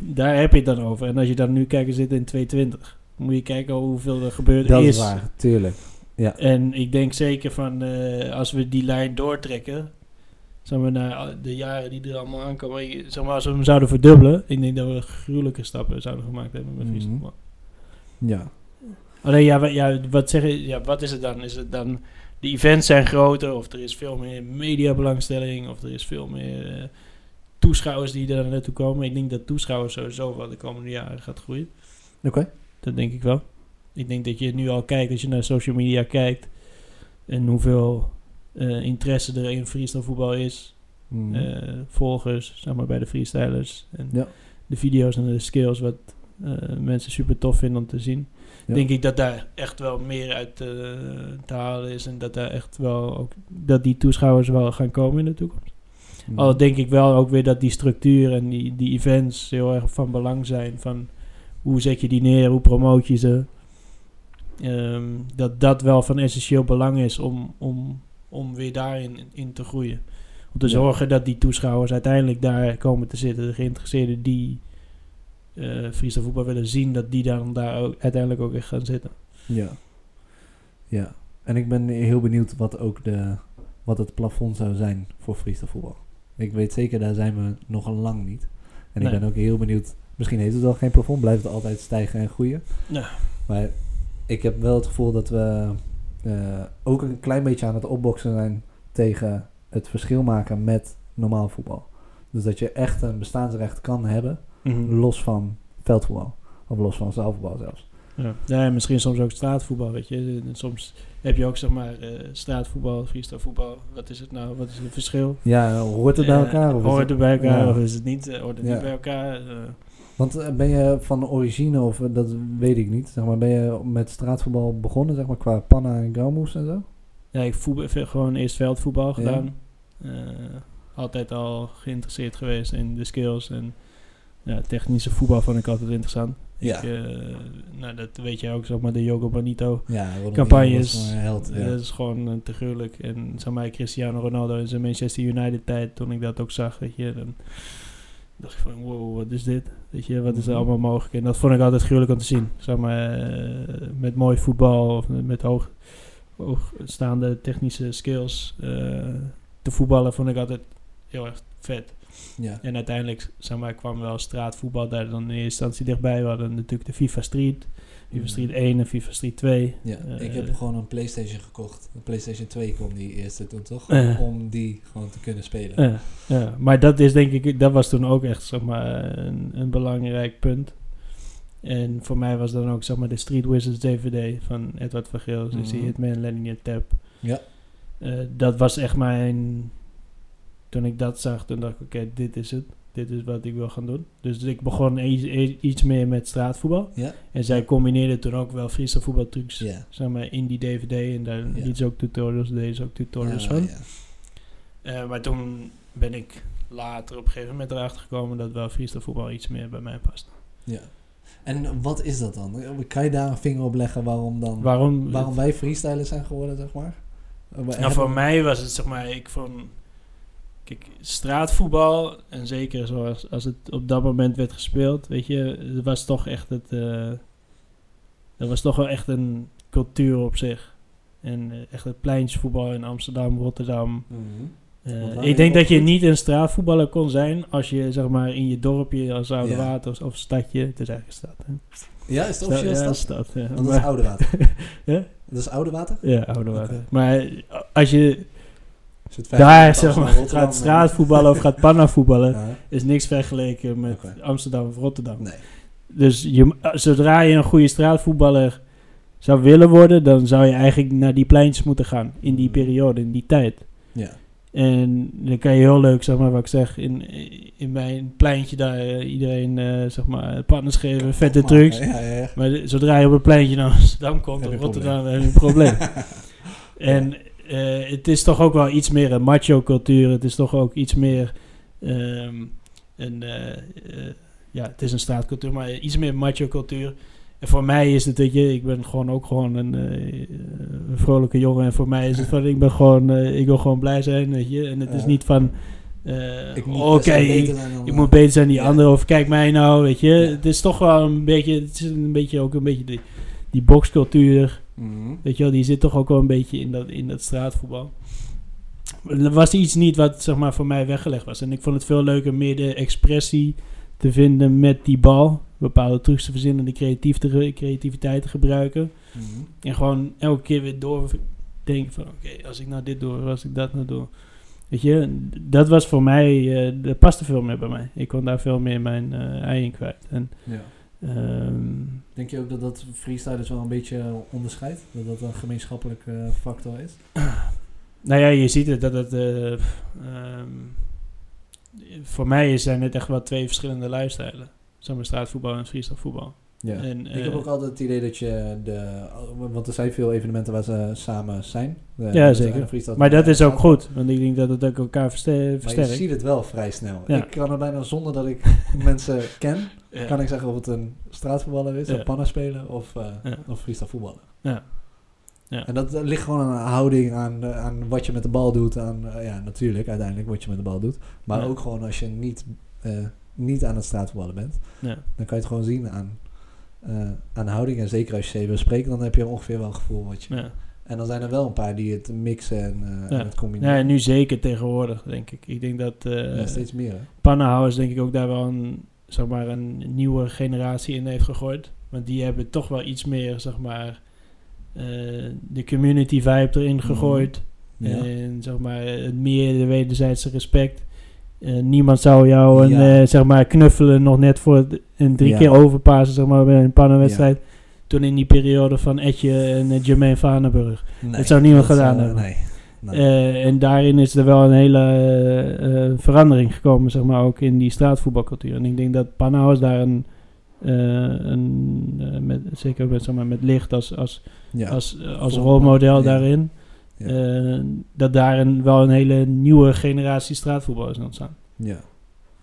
daar heb je het dan over. En als je dan nu kijkt, we zitten in 220. Moet je kijken hoeveel er gebeurd Dat is. is waar, tuurlijk. Ja, En ik denk zeker van, eh, als we die lijn doortrekken, zeg maar, naar de jaren die er allemaal aankomen, zeg maar, als we hem zouden verdubbelen, ik denk dat we gruwelijke stappen zouden gemaakt hebben met Mhm. freestyle. ja. Alleen ja, wat zeg je, ja, wat is het dan? Is het dan, de events zijn groter, of er is veel meer mediabelangstelling, of er is veel meer eh, toeschouwers die er naartoe komen. Ik denk dat toeschouwers sowieso wel de komende jaren gaat groeien. Oké. Dat denk ik wel. Ik denk dat je nu al kijkt, als je naar social media kijkt en hoeveel eh, interesse er in freestyle voetbal is. Mhm. eh, volgers, zeg maar bij de freestylers. En Ja. de video's en de skills wat eh, mensen super tof vinden om te zien. Ja. Denk ik dat daar echt wel meer uit te halen is. En dat daar echt wel ook dat die toeschouwers wel gaan komen in de toekomst. Mhm. Al denk ik wel ook weer dat die structuur en die, die events heel erg van belang zijn. Van hoe zet je die neer, hoe promoot je ze. Ehm, dat dat wel van essentieel belang is om, om, om weer daarin in te groeien. Om te Ja. zorgen dat die toeschouwers uiteindelijk daar komen te zitten. De geïnteresseerden die eh freestyle voetbal willen zien, dat die dan daar ook, uiteindelijk ook echt gaan zitten. Ja. Ja. En ik ben heel benieuwd wat ook de, wat het plafond zou zijn voor freestyle voetbal. Ik weet zeker, daar zijn we nog lang niet. En Nee. ik ben ook heel benieuwd, misschien heeft het wel geen plafond, blijft het altijd stijgen en groeien. Ja. Maar ik heb wel het gevoel dat we eh, ook een klein beetje aan het opboksen zijn tegen het verschil maken met normaal voetbal. Dus dat je echt een bestaansrecht kan hebben, los van veldvoetbal. Of los van zaalvoetbal zelfs. Ja. ja, en misschien soms ook straatvoetbal, weet je. Soms heb je ook, zeg maar, eh, straatvoetbal, freestyle voetbal. Wat is het nou? Wat is het verschil? Ja, hoort het bij elkaar? Of is hoort het- het bij elkaar Ja. of is het niet? Eh, hoort het Ja. niet bij elkaar? Want eh, ben je van origine, of eh, dat weet ik niet, zeg maar, ben je met straatvoetbal begonnen, zeg maar, qua panna en groundmoves en zo? ja, ik heb gewoon eerst veldvoetbal Ja. gedaan. Eh, altijd al geïnteresseerd geweest in de skills en ja, technische voetbal vond ik altijd interessant. Ja. Ik, nou, dat weet jij ook, zeg maar, de Yogo Bonito Ja, campagnes. held. Ja. Dat is gewoon te gruwelijk. En zeg maar, Cristiano Ronaldo in zijn Manchester United tijd, toen ik dat ook zag, weet je, dan dacht ik van, wow, wat is dit? Weet je, wat is er allemaal mogelijk? En dat vond ik altijd gruwelijk om te zien. Zeg maar, eh, met mooi voetbal of met, met hoog, hoogstaande technische skills eh, te voetballen vond ik altijd heel erg vet. ja. En uiteindelijk zeg maar, kwam wel straatvoetbal daar dan in eerste instantie dichtbij. We hadden natuurlijk de FIFA Street. FIFA Mhm. Street 1 en FIFA Street 2. Ja, Eh, ik heb gewoon een Playstation gekocht. Een Playstation 2 kwam die eerste toen toch? Eh. Om die gewoon te kunnen spelen. Ja, ja, maar dat is denk ik, dat was toen ook echt zeg maar, een, een belangrijk punt. En voor mij was dan ook zeg maar de Street Wizards DVD van Edward van Geel. Dus die Mhm. Hitman, Linear Tap. Ja. Eh, dat was echt mijn... Toen ik dat zag, toen dacht ik, oké, dit is het. Dit is wat ik wil gaan doen. Dus ik begon iets, iets meer met straatvoetbal. Ja. En zij combineerde toen ook wel freestyle voetbaltrucs Ja. zeg maar, in die DVD. En daar Ja. liet ze ook tutorials, deed ze ook tutorials Ja, van. ja. Eh, maar toen ben ik later op een gegeven moment erachter gekomen dat wel freestyle voetbal iets meer bij mij past. Ja. En wat is dat dan? Kan je daar een vinger op leggen waarom dan... Waarom? Waarom wij freestylers zijn geworden, zeg maar? We Nou, voor mij was het zeg maar, ik vond, kijk, straatvoetbal en zeker zoals als het op dat moment werd gespeeld, weet je, het was toch echt het, eh dat was toch wel echt een cultuur op zich. En eh, echt het pleintjesvoetbal in Amsterdam, Rotterdam. Mhm. Eh, ik denk dat je niet een straatvoetballer kon zijn als je zeg maar in je dorpje als Oude Ja. Water of, of stadje, het is eigenlijk een stad. Hè? Ja, is het officieel ja, stad? stad. Ja, dat is oude water. *laughs* Ja? Dat is oude water? ja, Oude Water. Maar als je het daar zeg maar, gaat straatvoetballen of gaat *laughs* panna voetballen, Ja. is niks vergeleken met. Amsterdam of Rotterdam. Nee. Dus je, zodra je een goede straatvoetballer zou willen worden, dan zou je eigenlijk naar die pleintjes moeten gaan in die Mm. periode, in die tijd. Ja. En dan kan je heel leuk, zeg maar, wat ik zeg, in, in mijn pleintje daar eh, iedereen, eh, zeg maar, partners geven, vette Maar, trucs. Ja, ja, ja. Maar de- zodra je op een pleintje naar Amsterdam komt, Heb of Rotterdam, heb je een probleem. *laughs* En eh, het is toch ook wel iets meer een macho cultuur. Het is toch ook iets meer ehm, een, eh, ja, het is een straatcultuur, maar iets meer macho cultuur. En voor mij is het, weet je, ik ben gewoon ook gewoon een, een vrolijke jongen. En voor mij is het van, ik ben gewoon, ik wil gewoon blij zijn, weet je. En het is niet van, moet oké, ik, moet beter zijn dan die Ja. andere, of kijk mij nou, weet je. Ja. Het is toch wel een beetje, het is een beetje ook een beetje die, die boxcultuur. Mhm. Weet je wel, die zit toch ook wel een beetje in dat, in dat straatvoetbal. Er was iets niet wat zeg maar, voor mij weggelegd was. En ik vond het veel leuker meer de expressie te vinden met die bal. Bepaalde trucs te verzinnen, de creatief te, creativiteit te gebruiken. Mhm. En gewoon elke keer weer doordenken van... Oké, als ik nou dit doe, als ik dat nou doe. Weet je, dat was voor mij... eh dat paste veel meer bij mij. Ik kon daar veel meer mijn eh ei in kwijt. En, Ja. Ehm, Denk je ook dat dat freestylers wel een beetje onderscheidt? Dat dat een gemeenschappelijke eh, factor is? Nou ja, je ziet het dat het. eh, ehm, voor mij zijn het echt wel twee verschillende lifestyles. Zeg maar straatvoetbal en freestyle voetbal. Ja. En, ik heb eh, ook altijd het idee dat je de... Want er zijn veel evenementen waar ze samen zijn. De- Ja, zeker. de Maar dat is ook goed, want ik denk dat het ook elkaar verste- je versterkt. ziet het wel vrij snel. Ja. Ik kan er bijna zonder dat ik *laughs* mensen ken, Ja. kan ik zeggen of het een straatvoetballer is, Ja. een pannenspeler of, eh Ja. of freestyle voetballer. Ja. Ja. En dat ligt gewoon aan een houding, aan, aan wat je met de bal doet. Aan, eh, ja, natuurlijk, uiteindelijk wat je met de bal doet. Maar Ja. ook gewoon als je niet, eh, niet aan het straatvoetballen bent. Ja. Dan kan je het gewoon zien aan, eh, aan houding. En zeker als je ze even spreekt, dan heb je ongeveer wel een gevoel wat je... Ja. En dan zijn er wel een paar die het mixen en, eh, Ja. en het Ja, combineren. en nu zeker tegenwoordig, denk ik. Ik denk dat Ja, steeds meer, hè? pannenhouders denk ik ook daar wel een, zeg maar, een nieuwe generatie in heeft gegooid. Want die hebben toch wel iets meer, zeg maar, de community vibe erin gegooid. Mhm. Ja. En zeg maar, het meer de wederzijdse respect. Eh, niemand zou jou een, Ja. eh, zeg maar, knuffelen nog net voor een drie Ja. keer overpassen zeg maar, bij een pannenwedstrijd. Toen in die periode van Etje en uh, Jermaine Vanenburg. Nee, dat zou niemand dat gedaan hebben. Nee. nee. En daarin is er wel een hele verandering gekomen, zeg maar, ook in die straatvoetbalcultuur. En ik denk dat Panau's daar een, een met, zeker met, zeg maar, met licht als, als, als, als rolmodel daarin, Ja. eh, dat daar een, wel een hele nieuwe generatie straatvoetbal is ontstaan. ja.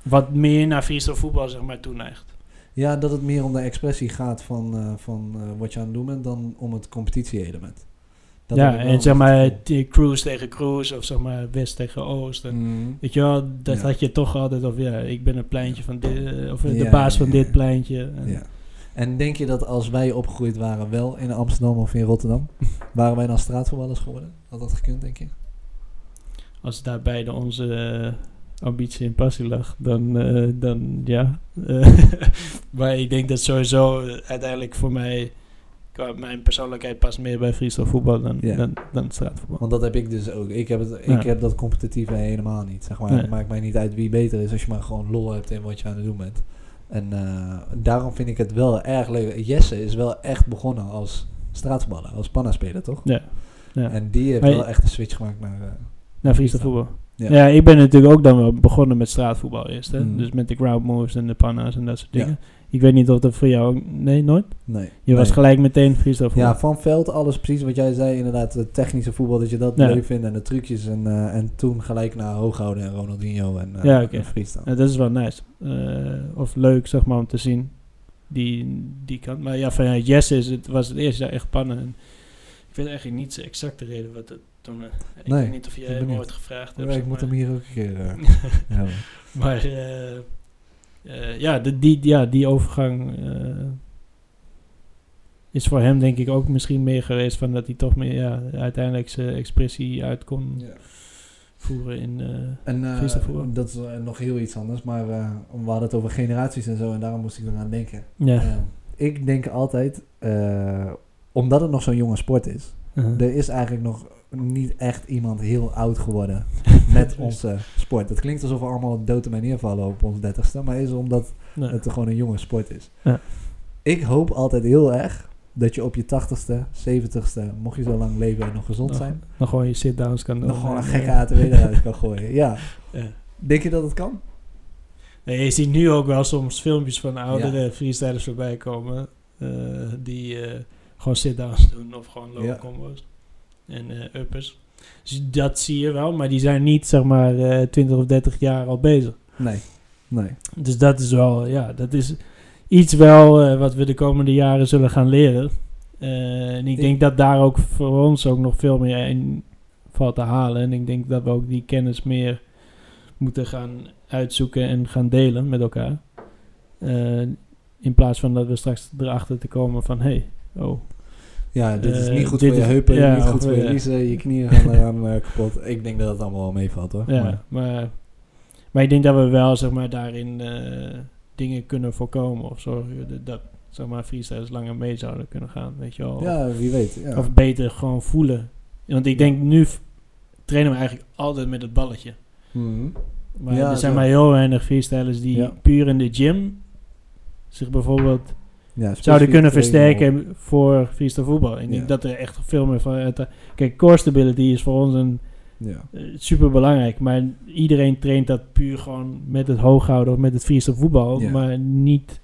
Wat meer naar freestyle voetbal, zeg maar, toeneigt. Ja, dat het meer om de expressie gaat van, eh, van eh, wat je aan het doen bent dan om het competitie-element. Dat ja, en een zeg maar, cruise tegen cruise, of zeg maar, west tegen oost. En, Mm. Weet je wel, dat Ja. had je toch altijd, of ja, ik ben het pleintje van dit, of de Ja, baas van ja. dit pleintje. En Ja. En denk je dat als wij opgegroeid waren wel in Amsterdam of in Rotterdam, *laughs* waren wij dan straatvoetballers geworden? Had dat gekund, denk je? Als daar beide onze eh, ambitie en passie lag, dan, eh, dan ja. Eh, *laughs* maar ik denk dat sowieso uiteindelijk voor mij, qua mijn persoonlijkheid past meer bij freestyle voetbal dan, dan, dan straatvoetbal. Want dat heb ik dus ook. Ik heb, het, ik heb dat competitieve helemaal niet. Zeg maar. Nee. Het maakt mij niet uit wie beter is als je maar gewoon lol hebt in wat je aan het doen bent. En eh, daarom vind ik het wel erg leuk. Jesse is wel echt begonnen als straatvoetballer, als pannaspeler, toch? Ja, ja. En die heeft wel echt een switch gemaakt naar... eh, naar freestyle voetbal. Ja. Ja. ik ben natuurlijk ook dan wel begonnen met straatvoetbal eerst. Hè? Mhm. Dus met de ground moves en de panna's en dat soort Ja. Ik weet niet of dat voor jou... Nee, nooit? Nee. Je was Nee. gelijk meteen freestyle voetbal. Ja, van veld, alles precies wat jij zei. Inderdaad, het technische voetbal, dat je dat Ja. leuk vindt. En de trucjes. En, eh, en toen gelijk naar Hooghouden en Ronaldinho en, eh Ja, oké. en freestyle. Ja, dat is wel nice. Eh, of leuk, zeg maar, om te zien. Die, die kant. Maar ja, van ja, Jesse is het, was het eerste jaar echt pannen. En ik weet eigenlijk niet exact de reden wat het toen... ik Nee, weet niet of jij hem ooit gevraagd Ja, hebt. ik zeg moet maar. hem hier ook een keer *laughs* hebben. Maar eh, ja, de, die, ja, die overgang eh, is voor hem denk ik ook misschien meer geweest van dat hij toch meer ja, uiteindelijk zijn expressie uit kon voeren in... eh, En voetbal. dat is nog heel iets anders. Maar we hadden het over generaties en zo. En daarom moest ik eraan denken. ja. Eh, ik denk altijd, omdat het nog zo'n jonge sport is. Uh-huh. Er is eigenlijk nog niet echt iemand heel oud geworden *laughs* met onze sport. Het klinkt alsof we allemaal dood en neervallen op ons dertigste. Maar is omdat Nee. het gewoon een jonge sport is. Ja. Ik hoop altijd heel erg dat je op je tachtigste, zeventigste, mocht je zo lang leven en nog gezond Nog- zijn, nog gewoon je sit-downs kan doen. nog gewoon een En, gekke ATW *laughs* eruit kan gooien. Ja. ja. Denk je dat het kan? Nee, je ziet nu ook wel soms filmpjes van oudere freestylers voorbij komen. eh, die eh, gewoon sit-downs doen of gewoon low Ja. combos en eh, uppers. Dus dat zie je wel, maar die zijn niet zeg maar eh 20 of 30 jaar al bezig. Nee. Nee. Dus dat is wel, ja, dat is iets wel eh, wat we de komende jaren zullen gaan leren. Eh, en ik Ik- denk dat daar ook voor ons ook nog veel meer in valt te halen. En ik denk dat we ook die kennis meer moeten gaan uitzoeken en gaan delen met elkaar. Eh, in plaats van dat we straks erachter te komen van, hé, hey, oh, Ja, dit is Eh, niet goed dit voor je is- heupen, ja, niet goed voor je eh, liezen, je knieën gaan eraan eh, kapot. Ik denk dat het allemaal wel meevalt hoor. Ja, Maar- maar, maar, ik denk dat we wel zeg maar, daarin eh, dingen kunnen voorkomen of zorgen dat, zeg maar, freestylers langer mee zouden kunnen gaan, weet je wel. ja, wie weet. Ja. Of beter gewoon voelen. Want ik denk nu trainen we eigenlijk altijd met het balletje. Mhm. Maar Ja, er zijn maar heel weinig freestylers die puur in de gym zich bijvoorbeeld Ja, zouden kunnen versterken voor freestyle voetbal. Ik denk dat er echt veel meer van... uit- Kijk, core stability is voor ons een Ja. super belangrijk. Maar iedereen traint dat puur gewoon met het hooghouden of met het freestyle voetbal. Ja. Maar niet...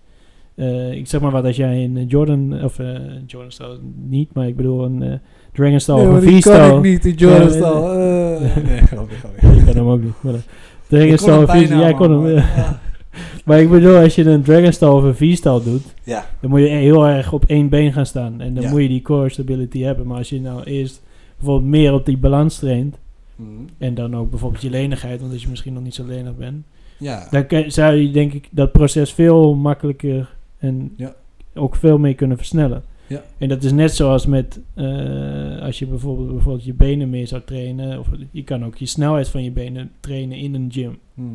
eh, ik zeg maar wat als jij een Jordan... Of eh Jordan style niet, maar ik bedoel een eh, Dragon style Nee, of een die kan freestyle. ik niet, die Jordan style. nee. Eh, *laughs* nee, grapje, grapje. Ik kan hem ook niet. Maar, eh, Dragon style freestyle... Jij kon hem... maar- ik bedoel, als je een Dragon style of een V-style doet... Ja. Dan moet je heel erg op één been gaan staan. En dan Ja. moet je die core stability hebben. Maar als je nou eerst bijvoorbeeld meer op die balans traint... Mhm. En dan ook bijvoorbeeld je lenigheid, want als je misschien nog niet zo lenig bent. Ja. Dan zou je denk ik dat proces veel makkelijker en Ja. ook veel meer kunnen versnellen. Ja. En dat is net zoals met eh, als je bijvoorbeeld, bijvoorbeeld je benen meer zou trainen. Of je kan ook je snelheid van je benen trainen in een gym. Mhm.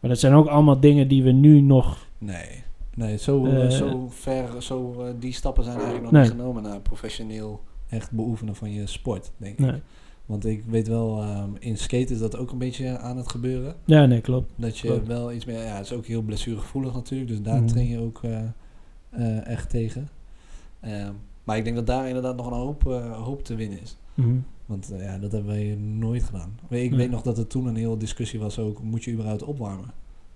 Maar dat zijn ook allemaal dingen die we nu nog... Nee. Nee, zo, Eh, eh, zo ver, zo, eh, die stappen zijn eigenlijk nog Nee. niet genomen naar professioneel echt beoefenen van je sport, denk ik. Want ik weet wel, ehm, in skate is dat ook een beetje aan het gebeuren. Ja, nee, klopt. Dat je Klopt. wel iets meer, ja, het is ook heel blessuregevoelig natuurlijk, dus daar Mhm. train je ook echt tegen. Ehm, maar ik denk dat daar inderdaad nog een hoop, hoop te winnen is. Mhm. Want eh, ja, dat hebben wij nooit gedaan. Ik weet nog dat er toen een hele discussie was ook, moet je überhaupt opwarmen?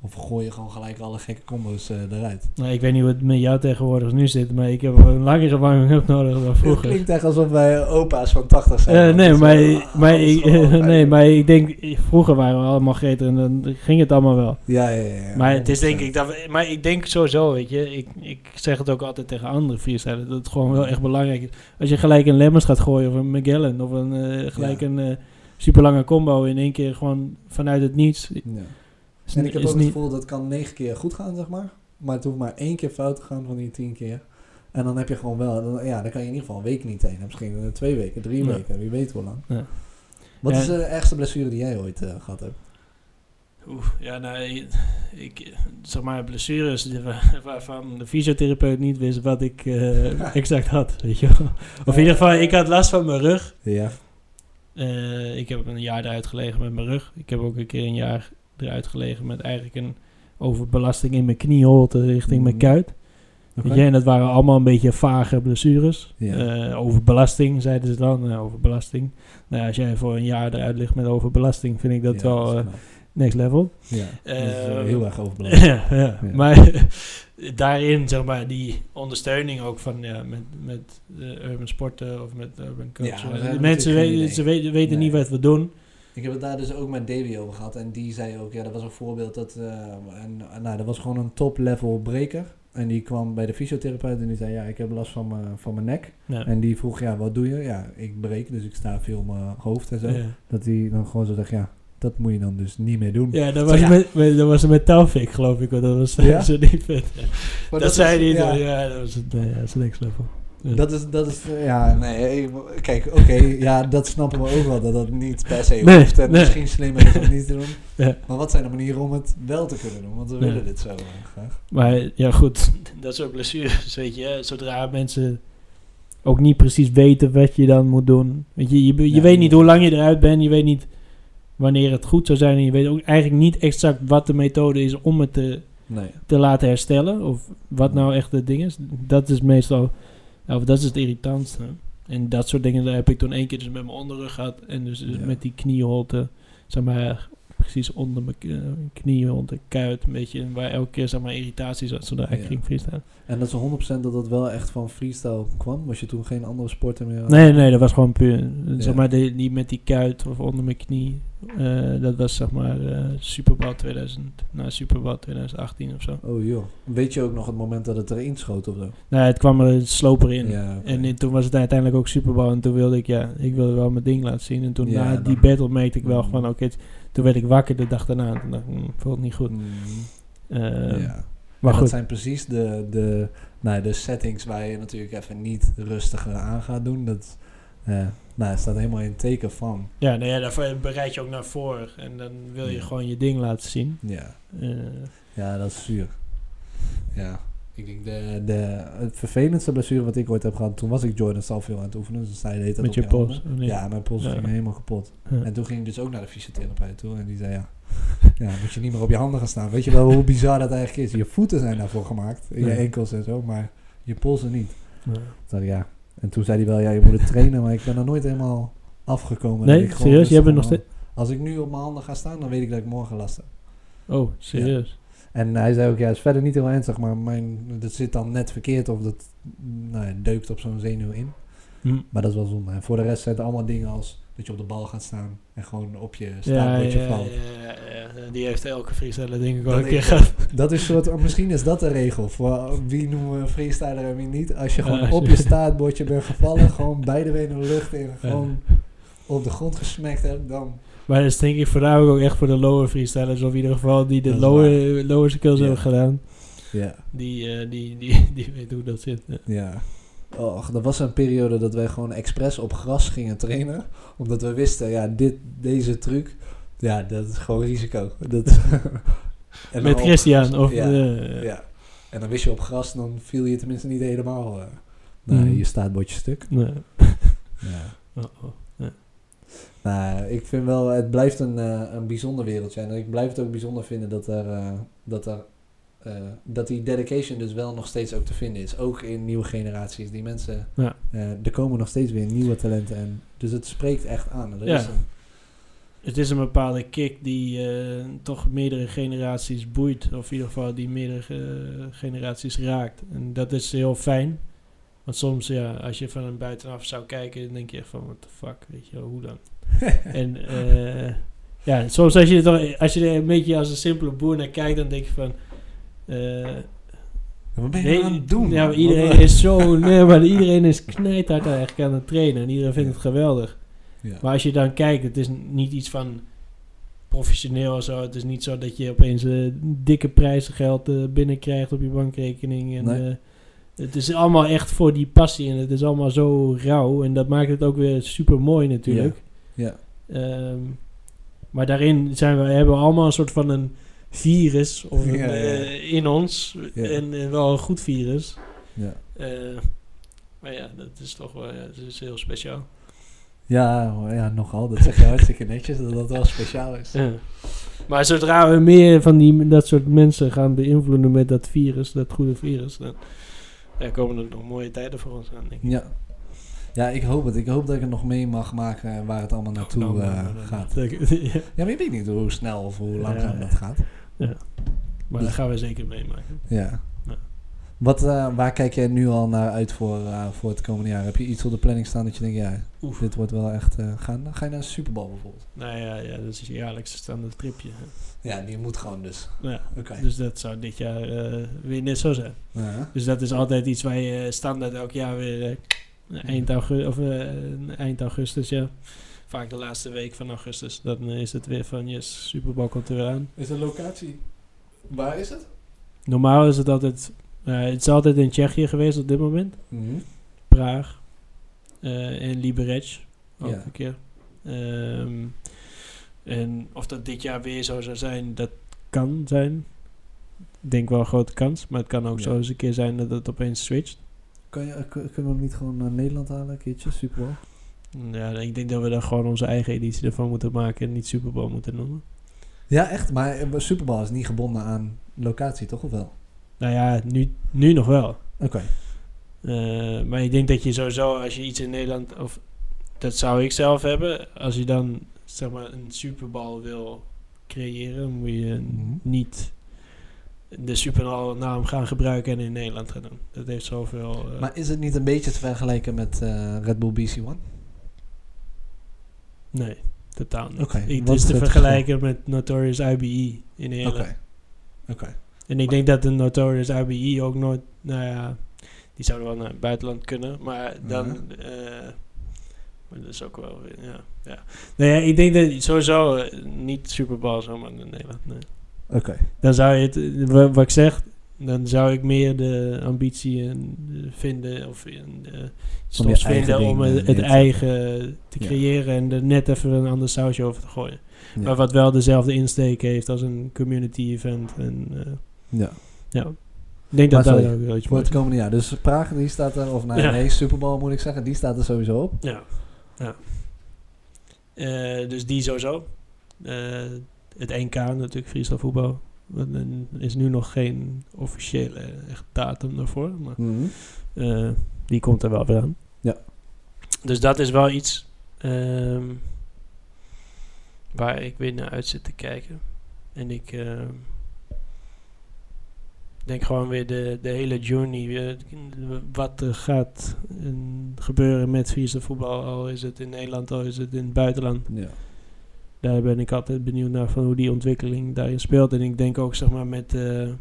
Of gooi je gewoon gelijk alle gekke combo's eh, eruit? Nou, ik weet niet hoe het met jou tegenwoordig nu zit, maar ik heb een langere warming-up *laughs* nodig dan Het vroeger. klinkt echt alsof wij opa's van 80 zijn. Eh, nee, maar, wel- maar, ik, *laughs* nee, maar ik denk, vroeger waren we allemaal gretig en dan ging het allemaal wel. Ja, ja, ja. ja, maar het is denk 100%. ik, dat we, maar ik denk sowieso, weet je, ik, ik zeg het ook altijd tegen andere freestylers, dat het gewoon wel echt belangrijk is. Als je gelijk een Lemmers gaat gooien of een Magellan of een, eh, gelijk Ja. een eh, super lange combo in één keer gewoon vanuit het niets. Ja. Is, En ik heb ook het gevoel dat het kan negen keer goed gaan, zeg maar. Maar het hoeft maar één keer fout te gaan van die tien keer. En dan heb je gewoon wel, dan, ja, dan kan je in ieder geval een week niet trainen. Misschien twee weken, drie Ja. weken, wie weet hoe lang. Ja. Wat Ja. is de ergste blessure die jij ooit eh, gehad hebt? Oeh, ja, nou, ik, zeg maar, blessures waarvan de fysiotherapeut niet wist wat ik eh, *laughs* exact had, weet je wel. Of in ieder geval, ik had last van mijn rug. Ja. Eh, ik heb een jaar eruit gelegen met mijn rug. Ik heb ook een keer een jaar eruit gelegen met eigenlijk een overbelasting in mijn knieholte richting mijn Mhm. kuit. Weet je, en dat waren allemaal een beetje vage blessures. Ja. Eh, over belasting, zeiden ze dan. Nou, over belasting. Nou, ja, als jij voor een jaar eruit ligt met over belasting, vind ik dat Ja, wel eh, next level. Ja, dat is eh, Eh, heel erg *laughs* overbelangrijk. ja. Maar *laughs* daarin, zeg maar, die ondersteuning ook van ja, met, met eh, urban sporten of met urban hebben mensen weten, ze weten, weten Nee. niet wat we doen. Ik heb het daar dus ook met Davy over gehad. En die zei ook, ja, dat was een voorbeeld dat... eh, en, nou, dat was gewoon een top-level breker. En die kwam bij de fysiotherapeut en die zei, ja, ik heb last van mijn, van mijn nek. Ja. En die vroeg, ja, wat doe je? Ja, ik breek, dus ik sta veel op mijn hoofd en zo. Ja. Dat hij dan gewoon zo zegt, ja, dat moet je dan dus niet meer doen. Ja, dat was, ja. Met, met, dat was met Taufik, geloof ik. Want dat was Ja? *laughs* zo niet vet. Dat, zei hij ja. Dat was het, ja, dat is next level. Ja. Dat is, dat is, eh, ja, nee, kijk, oké, *laughs* ja, dat snappen we ook wel, dat dat niet per se Nee, hoeft en nee. misschien slimmer is om het niet te doen. *laughs* Ja. Maar wat zijn de manieren om het wel te kunnen doen? Want we Ja. willen dit zo graag. Maar ja, goed, dat soort blessures, *laughs* weet je, zodra mensen ook niet precies weten wat je dan moet doen. Weet je, je, je Ja, weet niet hoe lang je eruit bent, je weet niet wanneer het goed zou zijn en je weet ook eigenlijk niet exact wat de methode is om het te, Nee. te laten herstellen of wat nou echt het ding is. Dat is meestal, of dat is het irritantste. En dat soort dingen, daar heb ik toen één keer dus met mijn onderrug gehad en dus, dus Ja. met die knieholte, zeg maar, precies onder mijn eh, knieholte, kuit, een beetje, waar elke keer zeg maar irritatie zat zodra ik Ja. ging freestylen. En dat is 100% dat dat wel echt van freestyle kwam? Was je toen geen andere sporten meer? Nee, nee, dat was gewoon puur. Ja. Zeg maar, die, die met die kuit of onder mijn knie. Eh, dat was zeg maar eh Super Bowl 2000, nou Super Bowl 2018 of zo. Oh joh. Weet je ook nog het moment dat het erin schoot of zo? Nou, het kwam er een sloper in. Ja. En toen was het uiteindelijk ook Super Bowl. En toen wilde ik, ja, ik wilde wel mijn ding laten zien. En toen Ja, na dan- die battle merkte ik wel Mm. van, oké, toen werd ik wakker de dag daarna. En toen dacht ik, mm, voelt niet goed. Mm, Eh, ja. Maar En goed, dat zijn precies de, de, nou, de settings waar je natuurlijk even niet rustiger aan gaat doen. Dat eh, nou, het staat helemaal in het teken van. ja, nou ja, daarvoor bereid je ook naar voren. En dan wil je Ja. gewoon je ding laten zien. Ja, Eh, ja dat is zuur. Ja, ik denk de, de het vervelendste blessure wat ik ooit heb gehad, toen was ik Jordan al veel aan het oefenen. Dus zij deed dat met op je pols. Ja, mijn pols Ja. ging helemaal kapot. Ja. En toen ging ik dus ook naar de fysiotherapeut toe. En die zei, ja, *laughs* ja, moet je niet meer op je handen gaan staan. Weet je wel hoe bizar dat eigenlijk is? Je voeten zijn daarvoor gemaakt. Je Ja. enkels en zo, maar je polsen niet. Ja. Ik, ja. En toen zei hij wel, ja, je moet het trainen. Maar ik ben er nooit helemaal afgekomen. Nee, ik serieus? Jij rustig bent nog mijn- Als ik nu op mijn handen ga staan, dan weet ik dat ik morgen last heb. Oh, serieus? En hij zei ook, ja, is verder niet heel ernstig. Maar mijn, dat zit dan net verkeerd. Of dat nou, ja, deukt op zo'n zenuw in. Hm. Maar dat is wel zonde. En voor de rest zijn het allemaal dingen als dat je op de bal gaat staan. En gewoon op je Ja, ja, ja, valt. ja, ja. Die heeft elke freestyler denk ik wel Dat een keer gehad. Dat is soort, misschien is dat de regel voor wie noemen we een freestyler en wie niet. Als je gewoon Ja, op als je je- staartbordje bent gevallen, *laughs* gewoon beide benen de lucht in, gewoon op de grond gesmekt hebt, dan... Maar dat is denk ik voornamelijk ook echt voor de lower freestylers. Of in ieder geval die de lower, lower skills Ja. hebben gedaan. Ja, Die, eh, die, die, die weten hoe dat zit. Ja. Och, er was een periode dat wij gewoon expres op gras gingen trainen. Omdat we wisten, ja, dit, deze truc, ja, dat is gewoon risico. Dat, *laughs* en Met op- Christian. Of, ja, ja. En dan wist je op gras, dan viel je tenminste niet helemaal uh, nou, je staartbordje stuk. nee. *laughs* Ja. *laughs* Oh, oh. Nou, ik vind wel, het blijft een, eh, een bijzonder wereldje. En ik blijf het ook bijzonder vinden dat er, eh, dat er, eh, dat die dedication dus wel nog steeds ook te vinden is. Ook in nieuwe generaties. Die mensen, Ja. eh, er komen nog steeds weer nieuwe talenten. En, dus het spreekt echt aan. Er Ja. is een, Het is een bepaalde kick die eh, toch meerdere generaties boeit. Of in ieder geval die meerdere generaties raakt. En dat is heel fijn. Want soms, ja, als je van een buitenaf zou kijken, dan denk je echt van, what the fuck, weet je wel, hoe dan? *laughs* en ja, soms als je, er toch, als je er een beetje als een simpele boer naar kijkt, dan denk je van... eh, Wat ben je nee, nou aan het doen? Ja, maar man? iedereen is zo... *laughs* Nee, maar iedereen is knijthard eigenlijk aan het trainen. En iedereen vindt het geweldig. Ja. Maar als je dan kijkt, het is niet iets van professioneel of zo. Het is niet zo dat je opeens eh, dikke prijzengeld eh binnenkrijgt op je bankrekening. En, Nee. het is allemaal echt voor die passie en het is allemaal zo rauw. En dat maakt het ook weer super mooi natuurlijk. Ja. Ehm, maar daarin zijn we, hebben we allemaal een soort van een virus of een, eh, in ons. En wel een goed virus. Ja. Eh, maar ja, dat is toch wel ja, dat is heel speciaal. Ja, ja, nogal. Dat zeg je hartstikke netjes, dat dat wel speciaal is. Ja. Maar zodra we meer van die, dat soort mensen gaan beïnvloeden met dat virus, dat goede virus, dan, komen er nog mooie tijden voor ons aan, denk ik. Ja. Ja, ik hoop het. Ik hoop dat ik het nog mee mag maken waar het allemaal naartoe Nou, eh, gaat. *laughs* ja. Ja, maar je weet niet hoe snel of hoe langzaam dat gaat. Maar dat gaan we zeker meemaken. Ja. Ja. Wat, eh, waar kijk jij nu al naar uit voor, eh, voor het komende jaar? Heb je iets op de planning staan dat je denkt, ja, Oef. dit wordt wel echt... eh gaan, ga je naar de Super Bowl bijvoorbeeld? Nou ja, ja, dat is je jaarlijkse standaard tripje. hè. Ja, die moet gewoon dus. Ja, Oké. dus dat zou dit jaar weer net zo zijn. Ja. Dus dat is altijd iets waar je standaard elk jaar weer eind, of, eind augustus, ja. Vaak de laatste week van augustus. Dan is het weer van, yes, Super Bowl komt er weer aan. Is de locatie... Waar is het? Normaal is het altijd, eh, het is altijd in Tsjechië geweest op dit moment. Mhm. Praag eh, en Liberec ook Ja. een keer. Ehm, en of dat dit jaar weer zo zou zijn, dat kan zijn. Ik denk wel een grote kans, maar het kan ook Ja. zo eens een keer zijn dat het opeens switcht. Kan je, kun- kunnen we hem niet gewoon naar Nederland halen, een keertje? Super Bowl? Ja, ik denk dat we daar gewoon onze eigen editie ervan moeten maken en niet Super Bowl moeten noemen. Ja, echt. Maar eh, Super Bowl is niet gebonden aan locatie, toch? Of wel? Nou ja, nu, nu nog wel. Oké. Eh, maar ik denk dat je sowieso, als je iets in Nederland, of dat zou ik zelf hebben, als je dan zeg maar een Super Bowl wil creëren, moet je Mhm. niet de Super Bowl naam gaan gebruiken en in Nederland gaan doen. Dat heeft zoveel. eh, Maar is het niet een beetje te vergelijken met Red Bull BC1? Nee, totaal niet. Wat het is te vergelijken met Notorious IBE in. Oké. Oké. En ik denk dat de Notorious IBE ook nooit, nou ja, die zouden wel naar het buitenland kunnen, maar dan, Ja. eh, maar dat is ook wel, weer- ja, ja. Nou ja, ik denk dat sowieso eh, niet Super Bowl zomaar in Nederland, nee. Oké. Dan zou je het, eh, wa- wat ik zeg, dan zou ik meer de ambitie vinden, of in, je eigen vinden om het, eh, het te eigen te Ja. creëren en er net even een ander sausje over te gooien. Ja. Maar wat wel dezelfde insteek heeft als een community event en... eh, ja. ja. Ik denk dat Maar dat sorry, ook wel iets Voor het komende jaar. Dus Praag, die staat er, of nou, Ja. nee, Super Bowl moet ik zeggen, die staat er sowieso op. Ja. ja. Eh, dus die sowieso. Het NK natuurlijk, freestyle voetbal. Er is nu nog geen officiële echt datum daarvoor. Maar Mhm. eh, die komt er wel weer aan. Ja. Dus dat is wel iets ehm, waar ik weer naar uit zit te kijken. En ik ehm, denk gewoon weer de, de hele journey. eh, wat er gaat gebeuren met freestyle voetbal. Al is het in Nederland, al is het in het buitenland. Ja. Daar ben ik altijd benieuwd naar van hoe die ontwikkeling daarin speelt. En ik denk ook zeg maar met eh, eh,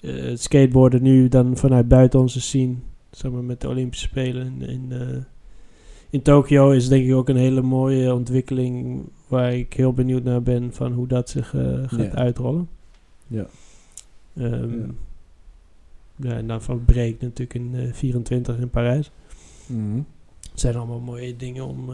het skateboarden nu dan vanuit buiten onze scene. Zeg maar met de Olympische Spelen in, in, eh, in Tokio is denk ik ook een hele mooie ontwikkeling waar ik heel benieuwd naar ben van hoe dat zich gaat uitrollen. Ja. Ehm, Ja. ja. en dan van Break natuurlijk in eh 24 in Parijs. Het zijn allemaal mooie dingen om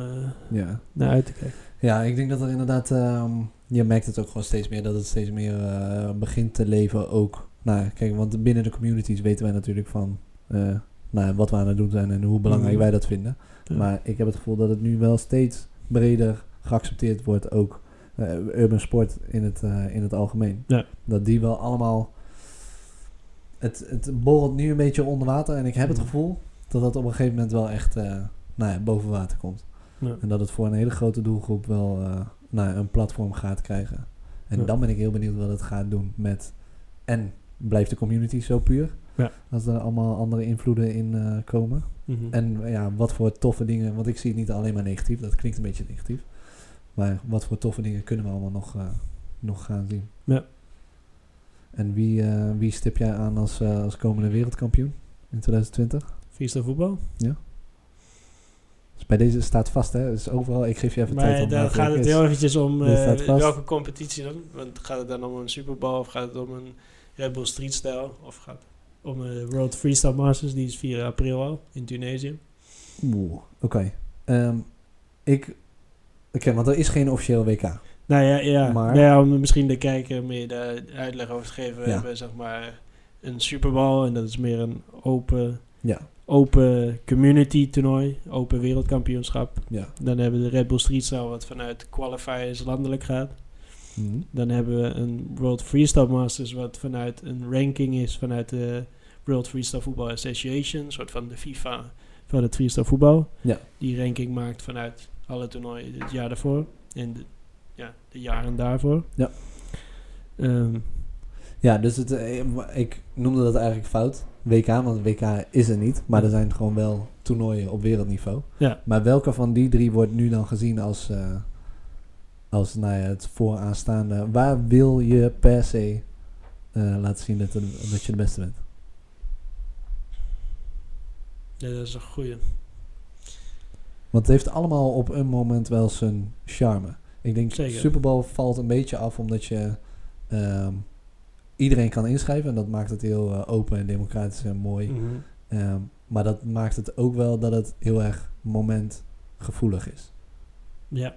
Ja. naar uit te kijken. Ja, ik denk dat er inderdaad, ehm, je merkt het ook gewoon steeds meer, dat het steeds meer eh, begint te leven ook. Nou, kijk, want binnen de communities weten wij natuurlijk van eh, nou, wat we aan het doen zijn en hoe belangrijk Mhm. wij dat vinden. Ja. Maar ik heb het gevoel dat het nu wel steeds breder geaccepteerd wordt, ook eh, urban sport in het, in het algemeen. Ja. Dat die wel allemaal, het, het borrelt nu een beetje onder water en ik heb het Mhm. gevoel dat dat op een gegeven moment wel echt nou ja, boven water komt. Ja. En dat het voor een hele grote doelgroep wel eh, nou, een platform gaat krijgen. En Ja. dan ben ik heel benieuwd wat het gaat doen met... En blijft de community zo puur? Ja. Als er allemaal andere invloeden in eh, komen. Mhm. En ja, wat voor toffe dingen... Want ik zie het niet alleen maar negatief. Dat klinkt een beetje negatief. Maar wat voor toffe dingen kunnen we allemaal nog, eh, nog gaan zien? Ja. En wie, wie stip jij aan als, als komende wereldkampioen in 2020? Freestyle voetbal? Dus bij deze staat vast, hè? Dus overal, ik geef je even tijd Maar om te gaat het heel eventjes om eh, vast. welke competitie dan? Want gaat het dan om een Super Bowl of gaat het om een Red Bull Street Style? Of gaat het om de World Freestyle Masters? Die is 4 april al in Tunesië. Oeh, oké. Ehm, ik... Oké, want er is geen officieel WK. Nou ja, ja. Maar- Nou ja, om misschien de kijker meer de uitleg over te geven. We Ja. hebben zeg maar een Super Bowl en dat is meer een open, Ja, open community toernooi. Open wereldkampioenschap. ja. Dan hebben we de Red Bull Street Style wat vanuit qualifiers landelijk gaat. Mhm. Dan hebben we een World Freestyle Masters wat vanuit een ranking is vanuit de World Freestyle Football Association, een soort van de FIFA van het freestyle voetbal. Ja. Die ranking maakt vanuit alle toernooien het jaar daarvoor en de, ja, de jaren daarvoor. Ja. Ehm, Ja, dus het, eh, ik noemde dat eigenlijk fout. WK, want WK is er niet. Maar er zijn gewoon wel toernooien op wereldniveau. ja, Maar welke van die drie wordt nu dan gezien als, eh, als nou ja, het vooraanstaande? Waar wil je per se eh, laten zien dat, dat je de beste bent? ja, dat is een goeie. Want het heeft allemaal op een moment wel zijn charme. Ik denk Zeker. Super Bowl valt een beetje af omdat je ehm, iedereen kan inschrijven. En dat maakt het heel eh, open en democratisch en mooi. Mhm. Ehm, maar dat maakt het ook wel dat het heel erg momentgevoelig is. Ja.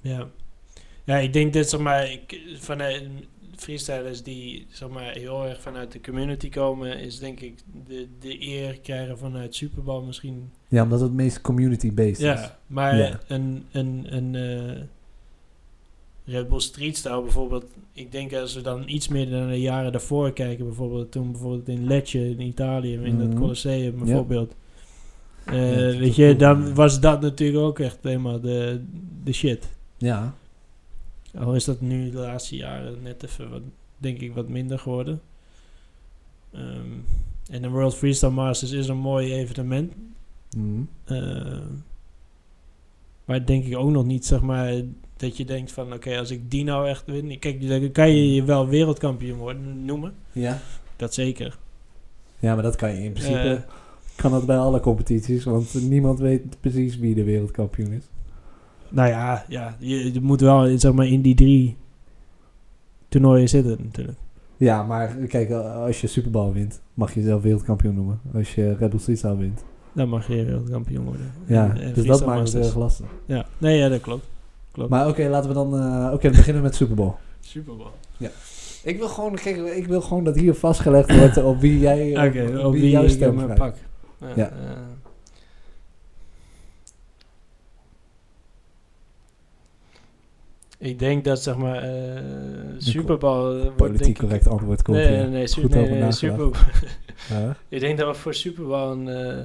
Ja. Ja, ik denk dat zeg maar, ik, vanuit freestylers die zeg maar, heel erg vanuit de community komen, is denk ik de, de eer krijgen vanuit Superbal misschien. Ja, omdat het meest community-based is. Ja, maar Ja. een, een, een eh, Red Bull Street Style bijvoorbeeld, ik denk als we dan iets meer dan de jaren daarvoor kijken, bijvoorbeeld toen bijvoorbeeld in Lecce in Italië, in Mhm. dat Colosseum Ja. bijvoorbeeld. Eh, Ja, weet je, dan eh, was dat natuurlijk ook echt helemaal de, de shit. Ja, Al is dat nu de laatste jaren net even wat, denk ik, wat minder geworden. Ehm, en de World Freestyle Masters is een mooi evenement. Mhm. eh, maar denk ik ook nog niet, zeg maar, dat je denkt van, oké, als ik die nou echt win... Kijk, dan kan je je wel wereldkampioen worden, noemen. ja. Dat zeker. Ja, maar dat kan je in principe... Kan dat bij alle competities, want niemand weet precies wie de wereldkampioen is. nou ja, ja je, je moet wel, zeg maar, in die drie toernooien zitten natuurlijk. Ja, maar kijk, als je Super Bowl wint, mag je jezelf wereldkampioen noemen. Als je Red Bull Style wint. Dan mag je wereldkampioen worden. Ja, En- en dus dat maakt het heel erg lastig. Ja, nee, ja, dat klopt. klopt. Maar oké, laten we dan... eh, oké, we beginnen met Super Bowl. Super Bowl. Ik wil gewoon, kijk, ik wil gewoon dat hier vastgelegd wordt op wie jij, op- op op wie wie jouw ik stem hem krijgt. pak. Ja. Ja. eh. ik denk dat zeg maar eh Super Bowl eh, Politiek denk ik- correct antwoord komt Nee, nee, nee, Goed nee, nee. Super Bowl. Ja. *laughs* ik denk dat we voor Super Bowl een, eh,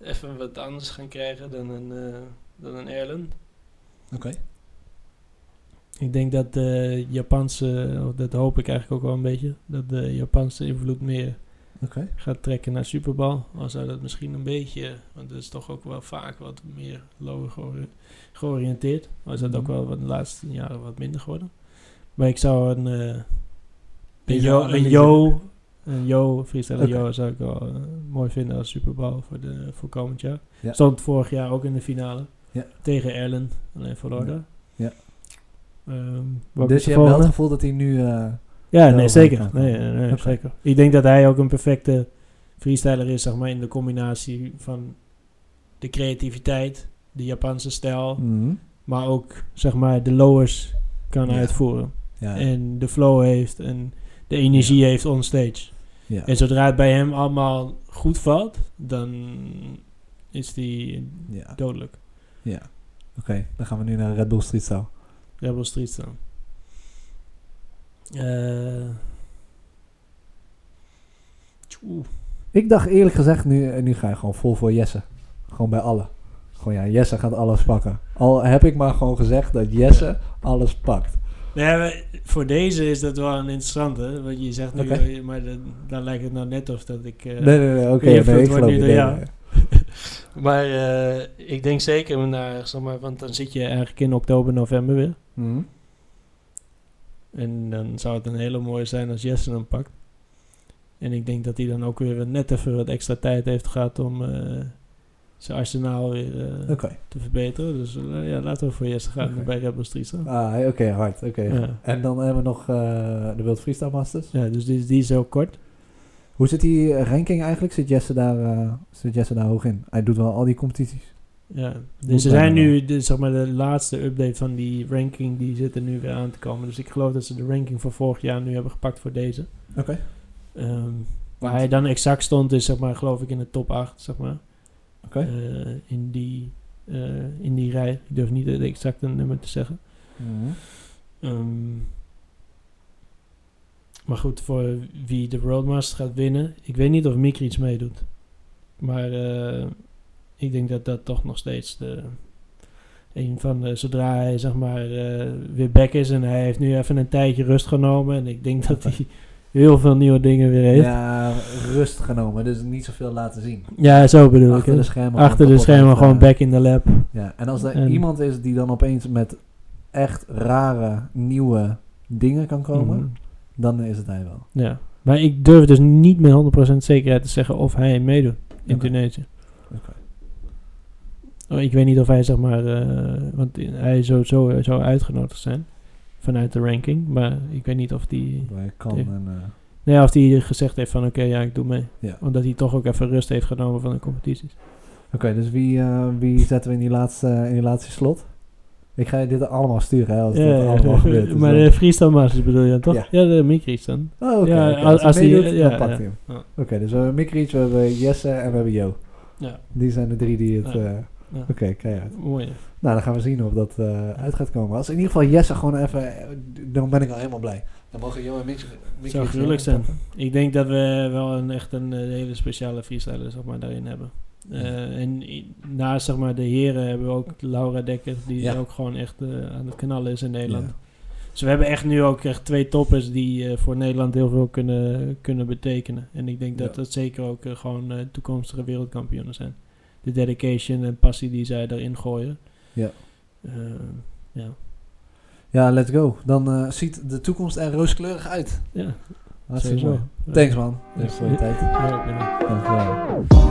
even wat anders gaan krijgen dan een, eh, dan een Erlen. Oké. Ik denk dat de Japanse, of dat hoop ik eigenlijk ook wel een beetje, dat de Japanse invloed meer Oké. gaat trekken naar Super Bowl. Al zou dat misschien een beetje, want dat is toch ook wel vaak wat meer low geori- georiënteerd. Maar is dat ook Mhm. wel wat de laatste jaren wat minder geworden. Maar ik zou een, eh een, yo, een analyse. Yo, een yo, freestyle Oké. yo zou ik wel eh, mooi vinden als Super Bowl voor, de, voor komend jaar. Ja. Stond vorig jaar ook in de finale. Ja. Tegen Erlen, alleen verloor daar. Ja. Ehm, Dus je hebt wel het gevoel dat hij nu... eh, Ja, nee, zeker. Nee, nee, zeker. Ik denk dat hij ook een perfecte freestyler is, zeg maar, in de combinatie van de creativiteit, de Japanse stijl, mhm. maar ook, zeg maar, de lowers kan Ja. uitvoeren. Ja. En de flow heeft en de energie heeft on stage. Ja. En zodra het bij hem allemaal goed valt, dan is die ja. dodelijk. ja. Oké, dan gaan we nu naar Red Bull Street Style. Rebel Street staan. Eh. Ik dacht eerlijk gezegd, nu, nu ga je gewoon vol voor Jesse. Gewoon bij alle. Gewoon ja, Jesse gaat alles pakken. Al heb ik maar gewoon gezegd dat Jesse alles pakt. Nee, voor deze is dat wel een interessante. Want je zegt nu, eh, maar dan, dan lijkt het nou net of dat ik... eh, nee, nee, nee, oké. nee, ik geloof je. *laughs* Maar eh, ik denk zeker naar, zeg maar, want dan zit je eigenlijk in oktober, november weer. Mhm. En dan zou het een hele mooie zijn als Jesse hem pakt. En ik denk dat hij dan ook weer net even wat extra tijd heeft gehad om zijn arsenaal weer eh, te verbeteren. Dus eh, ja, laten we voor Jesse gaan Oké. bij Rebel Street staan. Ah, oké, hard. Oké. Ja. En dan hebben we nog eh, de World Freestyle Masters. ja, dus die, die is heel kort. Hoe zit die ranking eigenlijk? Zit Jesse daar, zit Jesse daar hoog in? Hij doet wel al die competities. Ja, Moet dus ze zijn nu, de, zeg maar, de laatste update van die ranking, die zit er nu weer aan te komen. Dus ik geloof dat ze de ranking van vorig jaar nu hebben gepakt voor deze. Oké. Ehm, waar hij dan exact stond is, zeg maar, geloof ik in de top 8, zeg maar. Eh, in, die, eh, in die rij. Ik durf niet het exacte nummer te zeggen. Mhm. Ehm, maar goed, voor wie de World Masters gaat winnen. Ik weet niet of Mikri iets meedoet. Maar eh, ik denk dat dat toch nog steeds de, een van de... Zodra hij zeg maar weer back is en hij heeft nu even een tijdje rust genomen. En ik denk dat hij *laughs* heel veel nieuwe dingen weer heeft. Ja, rust genomen. Dus niet zoveel laten zien. Ja, zo bedoel Achter ik. de schermen. Achter de schermen gewoon eh, back in the lab. Ja, en als er En- iemand is die dan opeens met echt rare, nieuwe dingen kan komen, Mhm. dan is het hij wel. Ja. Maar ik durf dus niet met 100% zekerheid te zeggen of hij meedoet in Oké. Tunesië. Oké. Oh, ik weet niet of hij zeg maar, eh, want hij zou zo zou uitgenodigd zijn vanuit de ranking, maar ik weet niet of die, Hij kan en... eh, nee, of die gezegd heeft van oké, ja, ik doe mee. Ja. Omdat hij toch ook even rust heeft genomen van de competities. Oké, dus wie, eh, wie zetten we in die laatste, in die laatste slot? Ik ga je dit allemaal sturen, hè, als Ja, allemaal gebeurt. Dus maar de freestyle masters bedoel je dan toch? Ja. Ja, de Mikries dan. Oh, oké. ja, als- hij dan pakt hij hem. Ja. Oké, dus we hebben Mikric, we hebben Jesse en we hebben Jo. Ja, Die zijn de drie die het... Ja. Ja. Oké, keihard. mooi. Nou, dan gaan we zien of dat eh, uit gaat komen. Als in ieder geval Jesse gewoon even... eh, Dan ben ik al helemaal blij. Dan mogen Jo en. Mikric Zou gruwelijk zijn. Ik denk dat we wel een, echt een eh, hele speciale freestyler zeg maar, daarin hebben. Eh, en naast zeg maar, de heren hebben we ook Laura Dekker, die Ja. ook gewoon echt aan het knallen is in Nederland. Ja. Dus we hebben echt nu ook echt twee toppers die voor Nederland heel veel kunnen, kunnen betekenen. En ik denk dat Ja. dat zeker ook gewoon toekomstige wereldkampioenen zijn. De dedication en passie die zij daarin gooien. Ja. Eh, ja. Ja, let's go. Dan eh, ziet de toekomst er rooskleurig uit. ja, Hartstikke mooi. Thanks man. Thanks voor je tijd. Dankjewel.